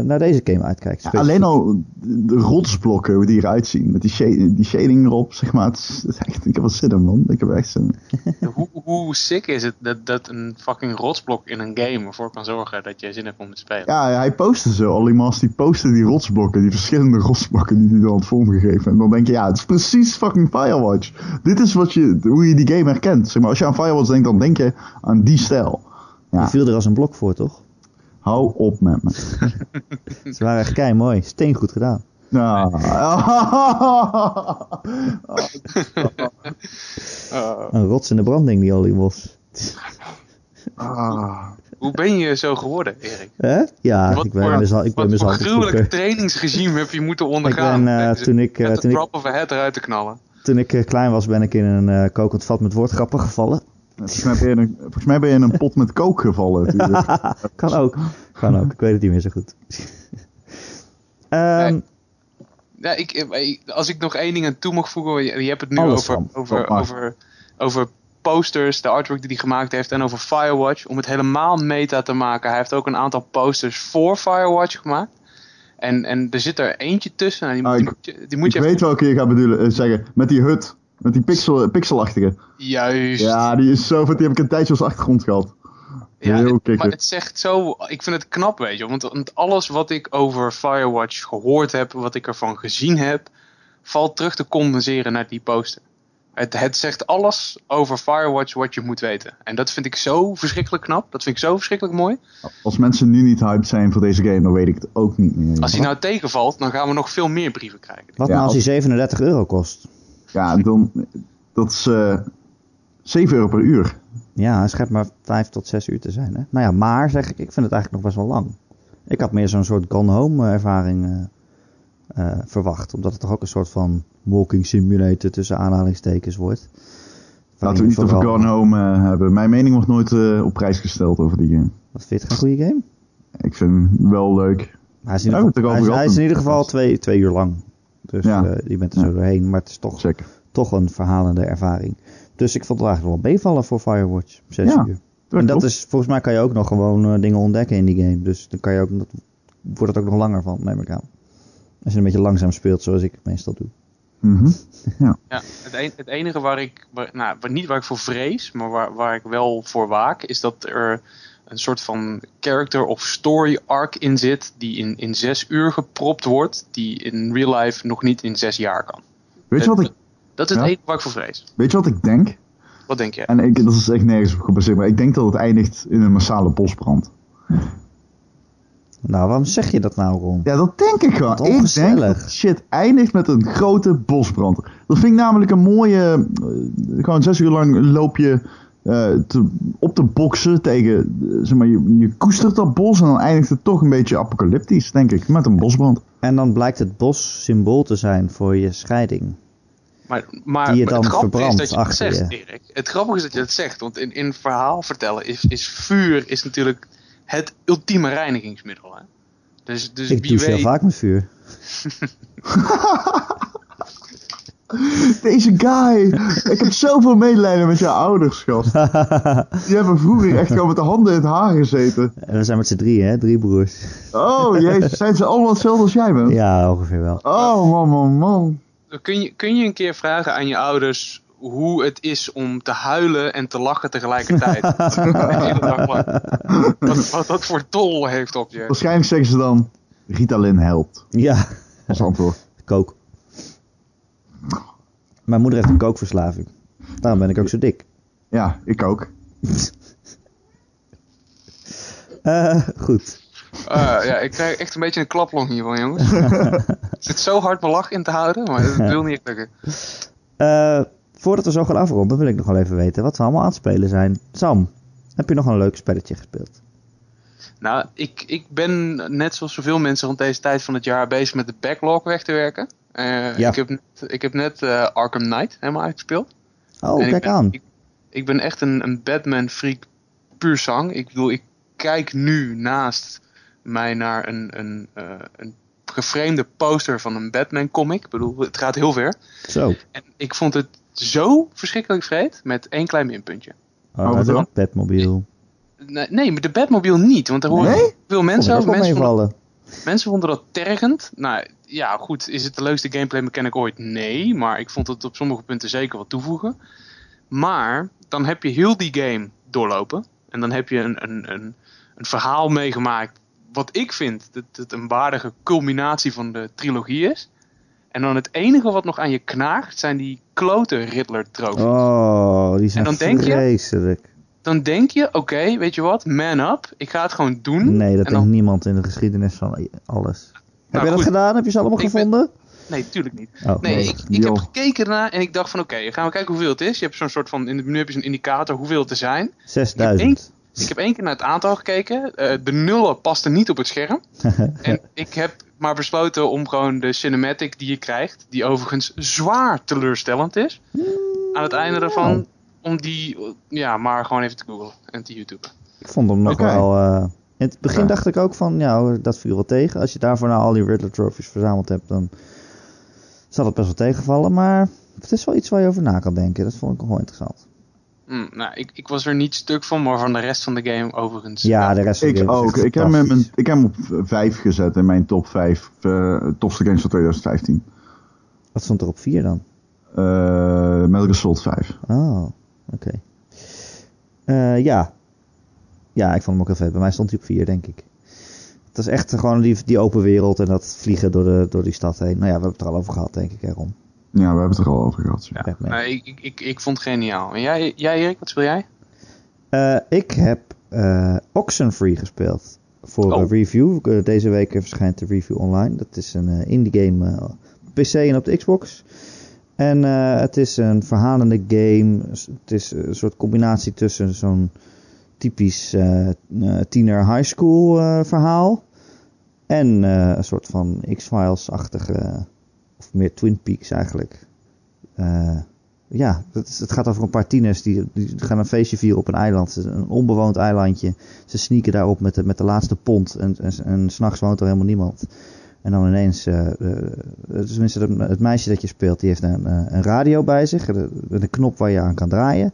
naar deze game uitkijkt. Ja, alleen al de rotsblokken, die eruit zien. Met die, die shading erop, zeg maar. Het is, het is echt, ik heb wat zin in, man. Ik heb echt zin in. hoe, hoe sick is het dat, dat een fucking rotsblok in een game ervoor kan zorgen dat je zin hebt om te spelen? Ja, hij postte ze. Olly Mas, die postte die rotsblokken. Die verschillende rotsblokken die hij dan had vormgegeven. En dan denk je, ja, het is precies fucking Firewatch. Dit is wat je, hoe je die game herkent. Zeg maar, als je aan Firewatch denkt, dan denk je aan die stijl. Die Ja, viel er als een blok voor, toch? Hou op met me. Ze waren echt kei mooi. Steengoed gedaan. Ja. Uh, Een rots in de branding, die Olly Bos. Ah. hoe ben je zo geworden, Erik? Hè? Ja, Wat ik ben voor- mezelf, ik ben Wat mezelf gruwelijk trainingsregime heb je moeten ondergaan? ben, eh, toen ik, eh, met de toen ik- drop of a head eruit te knallen. Toen ik eh, klein was, ben ik in een kokend vat met woordgrappen gevallen. Volgens mij, ben je in een, volgens mij ben je in een pot met kook gevallen. natuurlijk. kan ook. Kan ook. Ik weet het niet meer zo goed. Ehm. Ja, ik, ik- als ik nog één ding aan toe mag voegen, je, je hebt het nu over, over, over, over posters, de artwork die hij gemaakt heeft en over Firewatch. Om het helemaal meta te maken, hij heeft ook een aantal posters voor Firewatch gemaakt. En, en er zit er eentje tussen, en die, Ah, die ik- moet je, die moet ik je weet even... welke je gaat bedoelen, eh, zeggen. Met die hut. Met die pixel, pixelachtige. Juist. Ja, die is zo vet. Die heb ik een tijdje als achtergrond gehad. Ja, Heel het- maar het zegt zo, ik vind het knap, weet je. Want, want alles wat ik over Firewatch gehoord heb, wat ik ervan gezien heb, valt terug te condenseren naar die poster. Het, het zegt alles over Firewatch wat je moet weten. En dat vind ik zo verschrikkelijk knap. Dat vind ik zo verschrikkelijk mooi. Als mensen nu niet hyped zijn voor deze game, dan weet ik het ook niet meer. Als hij nou tegenvalt, dan gaan we nog veel meer brieven krijgen. wat Ja, nou als als- die 37 euro kost? Ja, dan... Dat is eh 7 euro per uur. Ja, hij schijnt maar 5 tot 6 uur te zijn. Hè? Nou ja, maar zeg ik, ik vind het eigenlijk nog best wel lang. Ik had meer zo'n soort Gone Home eh, ervaring eh, eh, verwacht. Omdat het toch ook een soort van walking simulator tussen aanhalingstekens wordt. Laten we niet over Gone Home eh, hebben. Mijn mening wordt nooit eh, op prijs gesteld over die game. Wat vind je het geen goede game? Ik vind hem wel leuk. Hij is in Ja, geval, het hij is, erover hij is in ieder geval twee, twee uur lang. Dus Ja. eh, je bent er Ja. zo doorheen. Maar het is toch, Zeker. toch een verhalende ervaring. Dus ik vond het eigenlijk wel meevallen voor Firewatch. Zes Ja, uur. Dat en dat is, volgens mij kan je ook nog gewoon eh, dingen ontdekken in die game. Dus dan kan je ook, dat, wordt het ook nog langer van, neem ik aan. Als je een beetje langzaam speelt, zoals ik het meestal doe. Mhm. Ja, het, een- het enige waar ik, waar- nou, niet waar ik voor vrees, maar waar, waar ik wel voor waak, is dat er een soort van character of story arc in zit, die in, in zes uur gepropt wordt, die in real life nog niet in zes jaar kan. Weet je wat ik, Dat is het Ja. enige waar ik voor vrees. weet je wat ik denk? Wat denk jij? En ik, dat is echt nergens op gebaseerd, maar ik denk dat het eindigt in een massale bosbrand. Nou, waarom zeg je dat nou, Ron? Ja, dat denk ik gewoon. Ik denk dat shit eindigt met een grote bosbrand. Dat vind ik namelijk een mooie... eh, gewoon zes uur lang loop je eh, te- op te boksen tegen... eh, zeg maar, je, je koestert dat bos en dan eindigt het toch een beetje apocalyptisch, denk ik. Met een bosbrand. En dan blijkt het bos symbool te zijn voor je scheiding. Maar, maar Die je maar dan het grappige is dat je het zegt, je. Erik. Het grappige is dat je het zegt, want in, in verhaal vertellen is, is vuur is natuurlijk het ultieme reinigingsmiddel. Hè? Dus, dus ik douche heel weet, vaak met vuur. Deze guy! ik heb zoveel medelijden met jouw ouders, gast. Die hebben vroeger echt gewoon met de handen in het haar gezeten. En we zijn met z'n drieën, hè? Drie broers. Oh, jezus. Zijn ze allemaal hetzelfde als jij bent? Ja, ongeveer wel. Oh, man, man, man. kun, je, kun je een keer vragen aan je ouders hoe het is om te huilen en te lachen tegelijkertijd. Wat dat voor tol heeft op je. Waarschijnlijk zeggen ze dan, Ritalin helpt. Ja, Als antwoord. kook. Mijn moeder heeft een kookverslaving. Daarom ben ik ook zo dik. Ja, ik ook. Eh, goed. Eh, ja, ik krijg echt een beetje een klaplong hiervan, jongens. Het zit zo hard mijn lach in te houden, maar het wil niet lukken. Eh, voordat we zo gaan afronden, wil ik nog wel even weten wat we allemaal aan het spelen zijn. Sam, heb je nog een leuk spelletje gespeeld? Nou, ik, ik ben net zoals zoveel mensen rond deze tijd van het jaar bezig met de backlog weg te werken. Eh, Ja. Ik heb net, ik heb net eh, Arkham Knight helemaal uitgespeeld. Oh, En ik kijk ben- aan. Ik, ik ben echt een, een Batman-freak puur zang. Ik bedoel, ik kijk nu naast mij naar een, een, eh, een geframed poster van een Batman-comic. Ik bedoel, het gaat heel ver. Zo. En ik vond het zo verschrikkelijk vreed, met één klein minpuntje. Oh, wat dat dan? Batmobile. Nee, nee, maar de Batmobile niet, want daar horen Nee? veel mensen over. er Mensen vonden, meevallen. Mensen vonden dat tergend. Nou ja, goed, is het de leukste gameplay mechanic ooit? Nee, maar ik vond het op sommige punten zeker wat toevoegen. Maar dan heb je heel die game doorlopen. En dan heb je een, een, een, een verhaal meegemaakt. Wat ik vind dat het een waardige culminatie van de trilogie is. En dan het enige wat nog aan je knaagt zijn die klote Riddler trofies. Oh, die zijn En dan denk je- vreselijk. Dan denk je, oké, weet je wat, man up. Ik ga het gewoon doen. Nee, dat denkt dan, niemand in de geschiedenis van alles. heb Nou, jij dat goed. gedaan? Heb je ze allemaal Ik ben- gevonden? Nee, tuurlijk niet. Oh, Nee, Nee, ik, ik heb gekeken ernaar en ik dacht van oké, gaan we kijken hoeveel het is. Je hebt zo'n soort van, in menu heb je zo'n indicator hoeveel het er zijn. 6000. Ik heb één keer naar het aantal gekeken. Eh, de nullen pasten niet op het scherm. en ik heb maar besloten om gewoon de cinematic die je krijgt, die overigens zwaar teleurstellend is, aan het einde ervan, om die ja, maar gewoon even te googlen en te YouTube. Ik vond hem nog wel... eh, in het begin Ja. dacht ik ook van, ja, dat viel wel tegen. Als je daarvoor nou al die Riddler trophies verzameld hebt, dan zal het best wel tegenvallen. Maar het is wel iets waar je over na kan denken. Dat vond ik wel interessant. Hm, nou, ik, ik was er niet stuk van, maar van de rest van de game overigens. Ja, de rest van de Ik game is ook. Ik heb, hem ik heb hem op 5 gezet in mijn top 5 eh, tofste games van 2015. Wat stond er op 4 dan? Eh Metal Gear Solid 5. Oh, oké. Eh, ja. Ja, ik vond hem ook heel vet. Bij mij stond hij op 4, denk ik. Het is echt gewoon die, die open wereld en dat vliegen door, de, door die stad heen. Nou ja, we hebben het er al over gehad, denk ik, erom. Ja, we hebben het er al over gehad. Ja. Nee, ik, ik, ik, ik vond het geniaal. En jij, jij Erik, wat speel jij? Eh, ik heb eh Oxenfree gespeeld voor Oh. een review. Deze week verschijnt de review online. Dat is een eh, indie game eh, op PC en op de Xbox. En eh, het is een verhalende game. Het is een soort combinatie tussen zo'n typisch eh, tiener high school verhaal. En een soort van X-Files-achtige, of meer Twin Peaks eigenlijk. Ja, het, het gaat over een paar tieners die, die gaan een feestje vieren op een eiland. Een onbewoond eilandje. Ze sneaken daarop met de, met de laatste pond. En, en, en s'nachts woont er helemaal niemand. En dan ineens, eh, eh, tenminste het, het meisje dat je speelt, die heeft een, eh, een radio bij zich. een knop waar je aan kan draaien.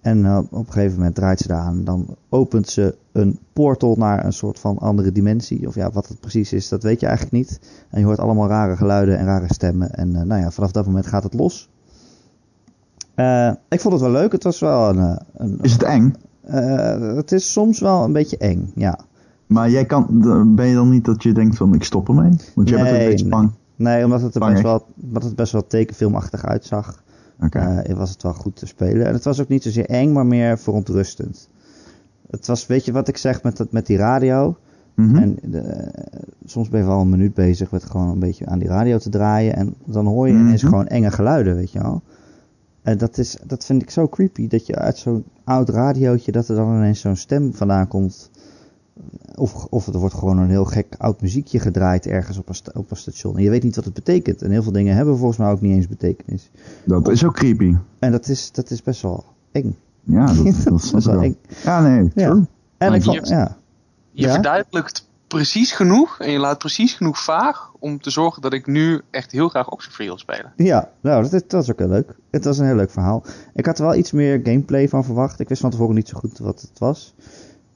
En op een gegeven moment draait ze daar aan. Dan opent ze een portal naar een soort van andere dimensie. Of ja, wat het precies is, dat weet je eigenlijk niet. En je hoort allemaal rare geluiden en rare stemmen. En nou ja, vanaf dat moment gaat het los. Ik vond het wel leuk. Het was wel een. een Is het eng? het is soms wel een beetje eng, ja. Maar jij kan, ben je dan niet dat je denkt van ik stop ermee? Want jij bent Nee, een beetje bang. Nee, omdat het er best wel, omdat het best wel tekenfilmachtig uitzag. Oké. eh, was het wel goed te spelen. En het was ook niet zozeer eng, maar meer verontrustend. Het was, weet je wat ik zeg met, dat, met die radio? Mhm. En de, soms ben je wel een minuut bezig met gewoon een beetje aan die radio te draaien. En dan hoor je ineens Mhm. gewoon enge geluiden, weet je wel. En dat, is, dat vind ik zo creepy. Dat je uit zo'n oud radiootje, dat er dan ineens zo'n stem vandaan komt. Of, of er wordt gewoon een heel gek oud muziekje gedraaid ergens op een, op een station. En je weet niet wat het betekent. En heel veel dingen hebben volgens mij ook niet eens betekenis. Dat is ook creepy. En dat is, dat is best wel eng. Ja, dat, dat is wel eng. Ja, nee, Ja. En Maar ik vond, hier- ja. Je Ja? verduidelijkt precies genoeg en je laat precies genoeg vaag om te zorgen dat ik nu echt heel graag Oxenfree wil spelen. Ja, nou, dat, dat was ook heel leuk. Het was een heel leuk verhaal. Ik had er wel iets meer gameplay van verwacht. Ik wist van tevoren niet zo goed wat het was.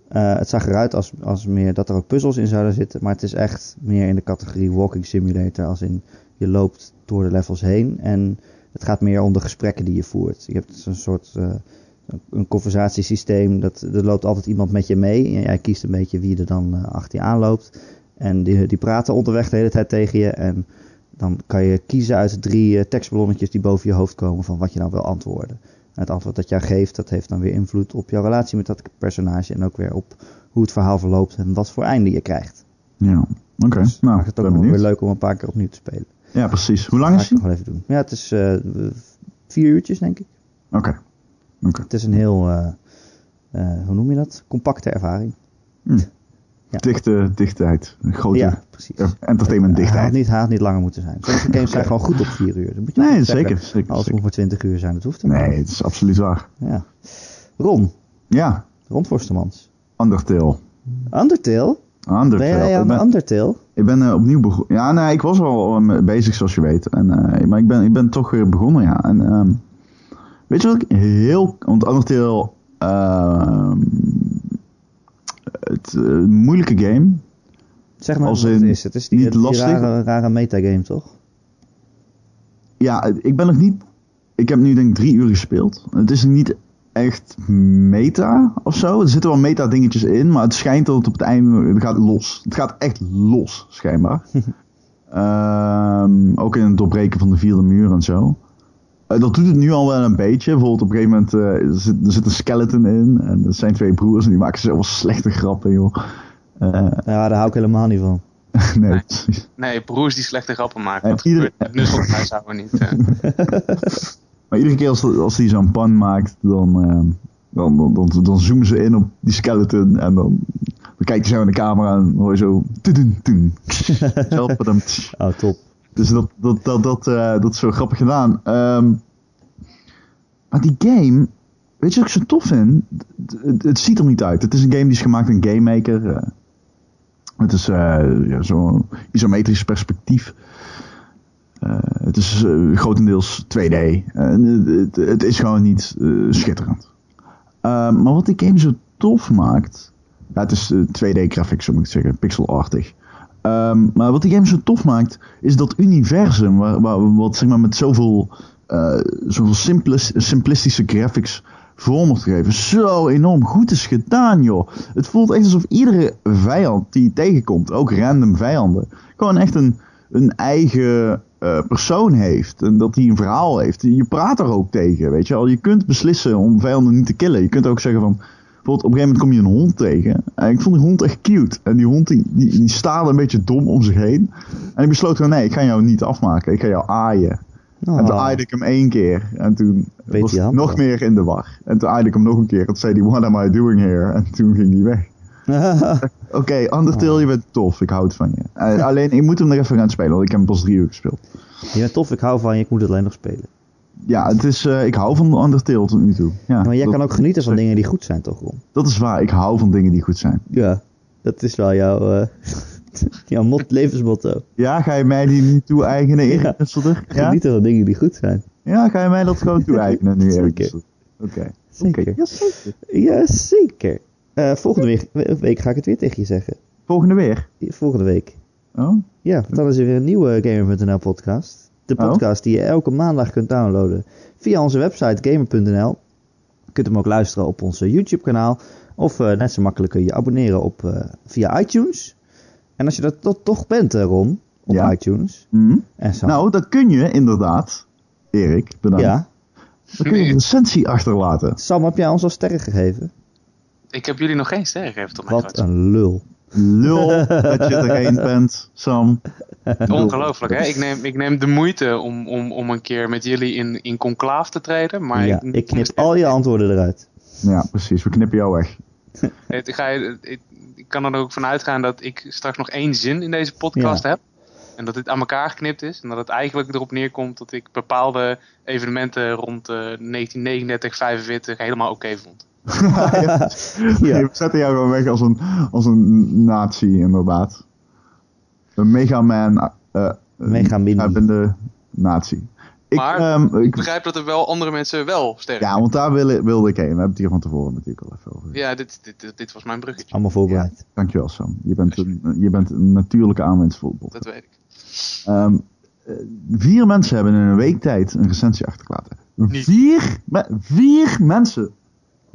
Eh, het zag eruit als, als meer dat er ook puzzels in zouden zitten. Maar het is echt meer in de categorie walking simulator. Als in je loopt door de levels heen. En Het gaat meer om de gesprekken die je voert. Je hebt een soort een conversatiesysteem. Dat, er loopt altijd iemand met je mee. En jij kiest een beetje wie er dan uh, achter je aanloopt. En die, die praten onderweg de hele tijd tegen je. En dan kan je kiezen uit drie uh, tekstballonnetjes die boven je hoofd komen van wat je nou wil antwoorden. Het antwoord dat jij geeft, dat heeft dan weer invloed op jouw relatie met dat personage. En ook weer op hoe het verhaal verloopt en wat voor einde je krijgt. Ja, oké. Okay. Dus nou, maakt het ook nog weer leuk om een paar keer opnieuw te spelen. Ja, precies. Hoe lang is het? nog wel even doen. Ja, het is uh, vier uurtjes, denk ik. Oké. Okay. Okay. Het is een heel, uh, uh, hoe noem je dat? Compacte ervaring. Hm. Ja. Dichte, dichtheid. Grote ja, precies. entertainment dichtheid. Hij had niet, had niet langer moeten zijn. Sommige games zijn gewoon goed op vier uur. Dat moet je nee, zeker, zeker. Alles moet maar twintig uur zijn, dat hoeft er Nee, het is absoluut waar. Ja. Ron. Ja. Ron Forstemans. Undertale. Undertale? Undertale. Ben jij aan ik ben, Undertale? Ik ben uh, opnieuw begonnen. Ja, nee, ik was al uh, bezig zoals je weet. En, uh, maar ik ben, ik ben toch weer begonnen, ja. En, um, weet je wat ik heel... Want Undertale... Ehm, het moeilijke game. Zeg maar Als in het is. Het is die, niet die lastig. rare, rare metagame, toch? Ja, ik ben nog niet... Ik heb nu denk ik drie uur gespeeld. Het is niet echt meta of zo. Er zitten wel meta dingetjes in, maar het schijnt dat het op het einde het gaat los. Het gaat echt los, schijnbaar. um, ook in het doorbreken van de vierde muur en zo. Uh, dat doet het nu al wel een beetje. Bijvoorbeeld op een gegeven moment uh, er, zit, er zit een skeleton in. En dat zijn twee broers en die maken zoveel slechte grappen, joh. Uh, ja, daar hou ik helemaal niet van. nee, nee, nee, broers die slechte grappen maken. En Dat ieder- gebeurt nu volgens mij zouden we niet. eh. Maar iedere keer als, als hij zo'n pan maakt, dan, ehm, dan, dan, dan, dan zoomen ze in op die skeleton. En dan, dan kijkt hij zo in de camera en dan hoor je zo... tudun. Oh, top. Dus dat, dat, dat, dat, eh, dat is zo grappig gedaan. Ehm, maar die game, weet je wat ik zo tof vind? Het, ziet er niet uit. Het is een game die is gemaakt in Game Maker. eh. het is eh, ja, zo'n isometrisch perspectief. Het is grotendeels 2D. En het, het, is gewoon niet schitterend. Ehm, maar wat die game zo tof maakt. Het is 2D graphics, zo moet ik zeggen, pixelartig. Ehm, maar wat die game zo tof maakt, is dat universum, waar, wat zeg maar met zoveel, eh, zoveel simplis, simplistische graphics vorm wordt gegeven, zo enorm goed is gedaan, joh. Het voelt echt alsof iedere vijand die je tegenkomt, ook random vijanden, gewoon echt een, een eigen eh, persoon heeft. En dat hij een verhaal heeft. Je praat er ook tegen, weet je wel. Je kunt beslissen om vijanden niet te killen. Je kunt ook zeggen van, Bijvoorbeeld, op een gegeven moment kom je een hond tegen. En ik vond die hond echt cute. En die hond die, die, die staarde een beetje dom om zich heen. En ik besloot gewoon, nee, ik ga jou niet afmaken. Ik ga jou aaien. Oh. En toen aaide ik hem één keer. En toen Weet was hij nog meer in de war. En toen aaide ik hem nog een keer. En toen zei hij, what am I doing here? En toen ging hij weg. Oké, Undertale, je bent tof. Ik houd van je. Eh, alleen, ik moet hem nog even gaan spelen. Want ik heb hem pas drie uur gespeeld. je bent tof, ik hou van je, ik moet het alleen nog spelen. Ja, het is, eh, ik hou van Undertale tot nu toe. Ja, Maar jij dat, kan ook genieten van dingen die goed zijn, toch, Ron? dat is waar. Ik hou van dingen die goed zijn. Ja, dat is wel jouw, eh jouw mot levensmotto. Ja, ga je mij die niet toe-eigenen, Erik Ja. Ja? Genieten van dingen die goed zijn. ja, ga je mij dat gewoon toe-eigenen nu, Erik? Oké. Zeker. Oké, ja, zeker. Jazeker. Eh volgende week, week ga ik het weer tegen je zeggen. Volgende weer. Volgende week. Oh? Ja, dan is er weer een nieuwe Gamer.nl podcast. De Oh. podcast die je elke maandag kunt downloaden via onze website gamer.nl. Je kunt hem ook luisteren op ons YouTube kanaal. Of eh, net zo makkelijk kun je je abonneren op, eh, via iTunes. En als je dat to- toch bent, eh, Ron, op Ja. iTunes. Hm. En zo. Nou, dat kun je inderdaad, Erik, bedankt. ja. Dan kun je een recensie achterlaten. Sam, heb jij ons al sterren gegeven? Ik heb jullie nog geen sterren gegeven tot mijn Wat een lul. Lul dat je er één bent, Sam. Ongelooflijk, hè? Ik neem, ik neem de moeite om, om, om een keer met jullie in, in conclave te treden. Maar ja, ik, ik knip al je antwoorden eruit. Ja, precies. We knippen jou weg. Het- ga, ik, ik kan er ook van uitgaan dat ik straks nog één zin in deze podcast heb. En dat dit aan elkaar geknipt is. En dat het eigenlijk erop neerkomt dat ik bepaalde evenementen rond eh 1939, 45 helemaal oké vond. ja. Zetten jou gewoon weg als een, als een nazi, inderdaad. Een megaman. eh Megamini. hebbende nazi. Ik, Maar ehm, Ik ik, begrijp dat er wel andere mensen wel sterren ja, want daar wilde, wilde ik heen. We hebben het hier van tevoren natuurlijk al even over. Ja, dit, dit, dit, dit was mijn bruggetje. Allemaal voorbereid. Dankjewel Sam. Je bent een, je bent een natuurlijke aanwinst voor. Dat weet ik. Ehm, vier mensen hebben in een week tijd een recensie achtergelaten. Vier, me- vier mensen.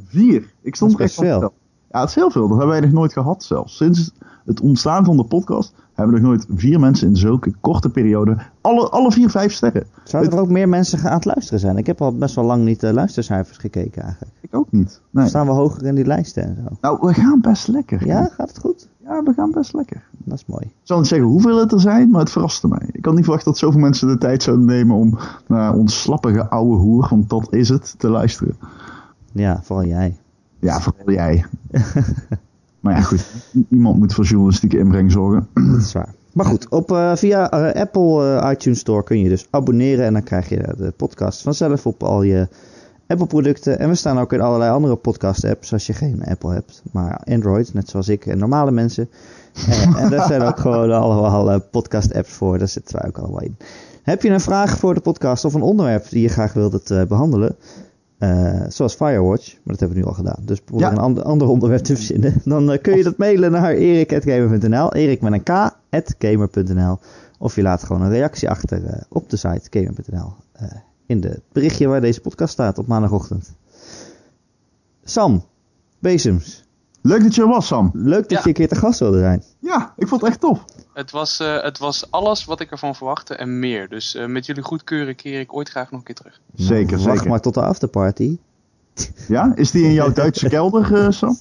Vier. Ik stond Dat er is echt van veel. Ja, het is heel veel. Dat hebben wij nog nooit gehad zelfs. Sinds het ontstaan van de podcast hebben we nog nooit vier mensen in zulke korte periode. Alle, alle vier vijf sterren. Zouden er ook meer mensen aan het luisteren zijn? Ik heb al best wel lang niet de luistercijfers gekeken eigenlijk. Ik ook niet. Nee. Staan we hoger in die lijsten en zo? Nou, we gaan best lekker. Ja, gaat het goed? Ja, we gaan best lekker. Dat is mooi. Ik zal niet zeggen hoeveel het er zijn, maar het verraste mij. Ik had niet verwacht dat zoveel mensen de tijd zouden nemen om naar ons slappige oude hoer, want dat is het, te luisteren. Ja, vooral jij. Ja, vooral jij. maar ja, goed. Iemand moet voor journalistieke inbreng zorgen. Dat is waar. Maar goed, op, eh, via eh, Apple eh, iTunes Store kun je dus abonneren. En dan krijg je de podcast vanzelf op al je Apple producten. En we staan ook in allerlei andere podcast apps als je geen Apple hebt. Maar Android, net zoals ik en normale mensen. En daar zijn ook gewoon allemaal eh, podcast apps voor. Daar zitten wij ook allemaal in. Heb je een vraag voor de podcast of een onderwerp die je graag wilt het, eh, behandelen? Eh, zoals Firewatch, maar dat hebben we nu al gedaan. Dus probeer Ja. een ander, ander onderwerp te verzinnen. Dan eh, kun je dat mailen naar erik.gamer.nl. Erik met een k, gamer.nl. Of je laat gewoon een reactie achter eh, op de site gamer.nl. in het berichtje waar deze podcast staat op maandagochtend. Sam, Bezems, Leuk dat je er was, Sam. leuk dat Ja. je een keer te gast wilde zijn. Ja, ik vond het echt tof. Het was, eh, het was alles wat ik ervan verwachtte en meer. Dus eh, met jullie goedkeuren keer ik ooit graag nog een keer terug. Zeker, Nou, Wacht zeker. maar tot de afterparty. Ja, is die in jouw Duitse kelder, eh, Sam?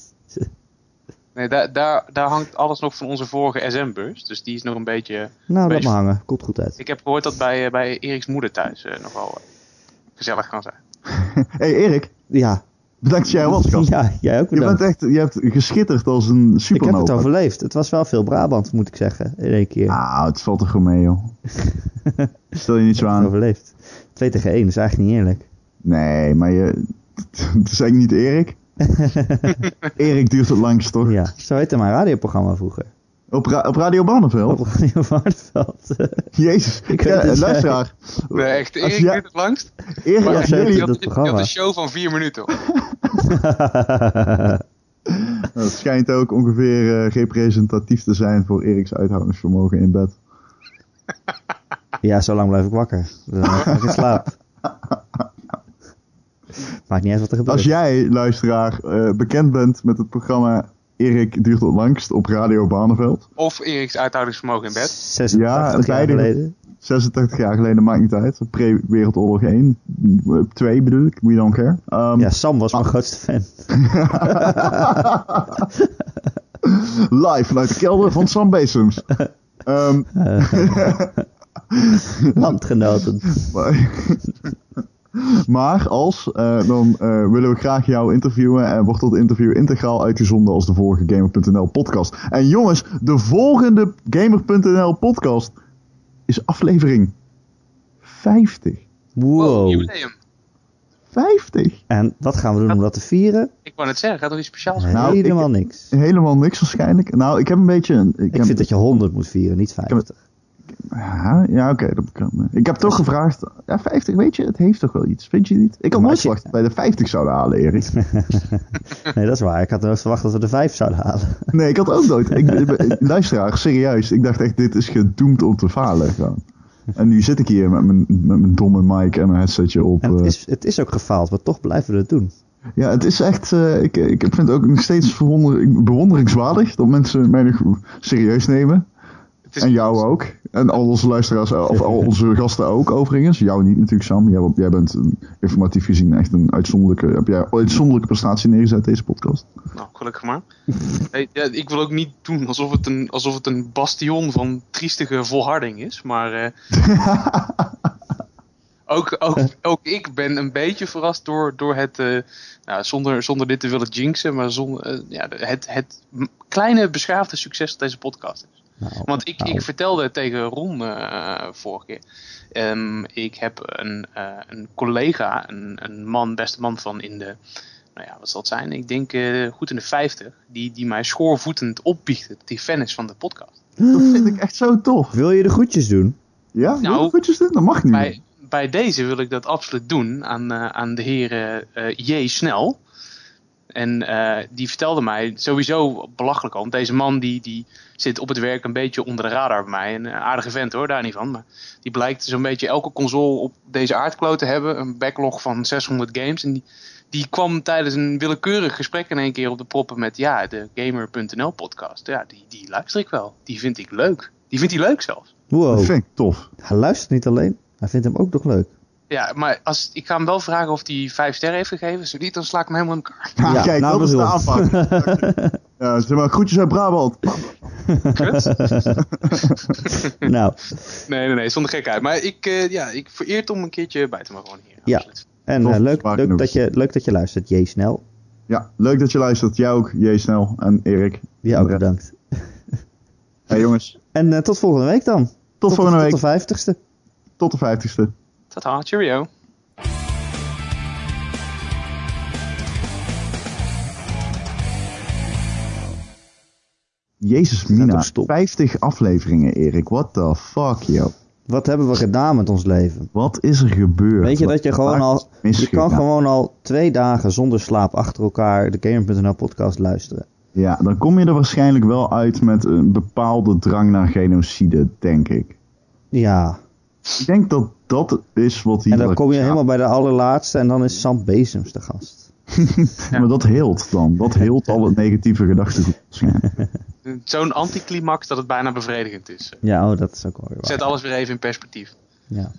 Nee, daar, daar, daar hangt alles nog van onze vorige SM-beurs. Dus die is nog een beetje... Nou, laat maar hangen. Komt goed uit. Ik heb gehoord dat bij, bij Eriks moeder thuis eh, nog wel gezellig kan zijn. hey, Erik. Ja, Bedankt jij er was, gast. ja jij ook Je bent bedankt. echt, je hebt geschitterd als een Ik heb supernova. het overleefd. Het was wel veel Brabant, moet ik zeggen, in één keer. Ah, het valt toch gewoon mee, joh. Stel je niet zo Ik heb het aan. overleefd. 2 tegen 1 is eigenlijk niet eerlijk. Nee, maar je... Het is eigenlijk niet Erik. Erik duurt het langst, toch? Ja, zo heette mijn radioprogramma vroeger. Op, ra- op Radio Barneveld? Op Radio. Jezus. Ik ja, luisteraar. Nee, echt. Als Erik jij- duurt het langst. Erik, Ja, jullie... Je dat had, je programma. had een show van vier minuten. Het schijnt ook ongeveer eh, representatief te zijn voor Eriks uithoudingsvermogen in bed. ja, zo lang blijf ik wakker. Dan ik in slaap. Maakt niet uit wat er gebeurt. Als jij, luisteraar, eh, bekend bent met het programma Erik duurt het langst op Radio Barneveld. Of Eriks uithoudingsvermogen in bed. 86 Ja, jaar geleden. 86 jaar geleden, maakt niet uit. Pre-Wereldoorlog 1. 2 bedoel ik, we don't care. Ehm, Ja, Sam was mijn grootste fan. Live vanuit de kelder van Sam Besems. Ehm, Landgenoten. maar, als, eh, dan eh, willen we graag jou interviewen en wordt dat interview integraal uitgezonden als de vorige Gamer.nl podcast. En jongens, de volgende Gamer.nl podcast is aflevering 50. Wow, Wow. jubileum. 50? En wat gaan we doen om dat te vieren? Ik wou net zeggen, gaat er iets speciaals? Nou, Helemaal niks. Helemaal niks waarschijnlijk. Nou, ik heb een beetje... een- Ik, Ik heb, vind dat je 100 moet vieren, niet 50. Ja, ja oké. dat kan. ik heb toch gevraagd... Ja, 50, weet je, het heeft toch wel iets. Vind je niet? Ik had Maar nooit je- verwacht dat wij de 50 zouden halen, Erik. Nee, dat is waar. Ik had nooit verwacht dat we de 5 zouden halen. Nee, ik had ook nooit. Ik, ik- luisteraar, serieus. Ik dacht echt, dit is gedoemd om te falen. Gewoon. En nu zit ik hier met mijn, met mijn domme mic en mijn headsetje op. En het eh. is, het is ook gefaald, maar toch blijven we het doen. Ja, het is echt... eh, ik, ik vind het ook nog steeds verwonder, bewonderingswaardig dat mensen mij nog serieus nemen. Het is En jou ook. En al onze luisteraars, of al onze gasten ook overigens. Jou niet natuurlijk, Sam. Jij, jij bent een, informatief gezien echt een uitzonderlijke, heb jij een uitzonderlijke prestatie neergezet deze podcast. Nou, gelukkig maar. Hey, ja, ik wil ook niet doen alsof het een, alsof het een bastion van triestige volharding is. Maar eh, ook, ook, ook ik ben een beetje verrast door, door het, eh, nou, zonder, zonder dit te willen jinxen, maar zonder, eh, ja, het, het kleine beschaafde succes dat deze podcast is. Nou, Want ik, nou, ik vertelde tegen Ron eh, vorige keer. ehm, ik heb een, eh, een collega, een, een man, beste man van in de. Nou ja, wat zal het zijn? Ik denk eh, goed in de 50. Die, die mij schoorvoetend opbiechtte. dat Die fan is van de podcast. Dat vind ik echt zo tof. Wil je de groetjes doen? Ja? Nou, Nou, goedjes doen? Dat mag niet meer. Bij, bij deze wil ik dat absoluut doen aan, eh, aan de heer eh, J. Snel. En eh, die vertelde mij sowieso belachelijk al. Want deze man die, die zit op het werk een beetje onder de radar bij mij. Een aardige vent hoor, daar niet van. Maar die blijkt zo'n beetje elke console op deze aardkloot te hebben. Een backlog van 600 games. En die, die kwam tijdens een willekeurig gesprek in één keer op de proppen met... Ja, de Gamer.nl podcast. Ja, die, die luister ik wel. Die vind ik leuk. Die vindt hij leuk zelfs. Dat Wow. vind ik tof. Hij luistert niet alleen, hij vindt hem ook nog leuk. Ja, maar als, ik ga hem wel vragen of hij vijf sterren heeft gegeven. Zo niet, dan sla ik hem helemaal in elkaar. Ja, Ja, kijk, nou, dat is de aanpak. ja, zeg maar, groetjes uit Brabant. Kut. nou, Nee, nee, nee, zonder gekheid. Maar ik, eh ja, ik vereerd om een keertje bij te mogen wonen hier. Ja. Absoluut. en Tof, eh, leuk, leuk, dat je, leuk dat je luistert, J. Snel. Ja, leuk dat je luistert. Jij ook, J. Snel en Erik. Ja, ook bedankt. Hey jongens, En eh, tot volgende week dan. tot, volgende Tot week. de vijftigste. Tot de vijftigste. Tata, cheerio. Jezus Mina, op stop. 50 afleveringen Erik. What the fuck, joh. Wat hebben we gedaan met ons leven? Wat is er gebeurd? Weet je Wat dat je gewoon al... Je kan gewoon al twee dagen zonder slaap achter elkaar de Gamer.nl podcast luisteren. Ja, dan kom je er waarschijnlijk wel uit met een bepaalde drang naar genocide, denk ik. Ja, Ik denk dat dat is wat hier... en dan kom je helemaal bij de allerlaatste en dan is Sam Bezems de gast. Maar dat heelt dan. Dat heelt al het negatieve gedachtegoed. waarschijnlijk. Zo'n anticlimax dat het bijna bevredigend is. Ja, oh, dat is ook wel weer waar. Zet alles weer even in perspectief. Ja.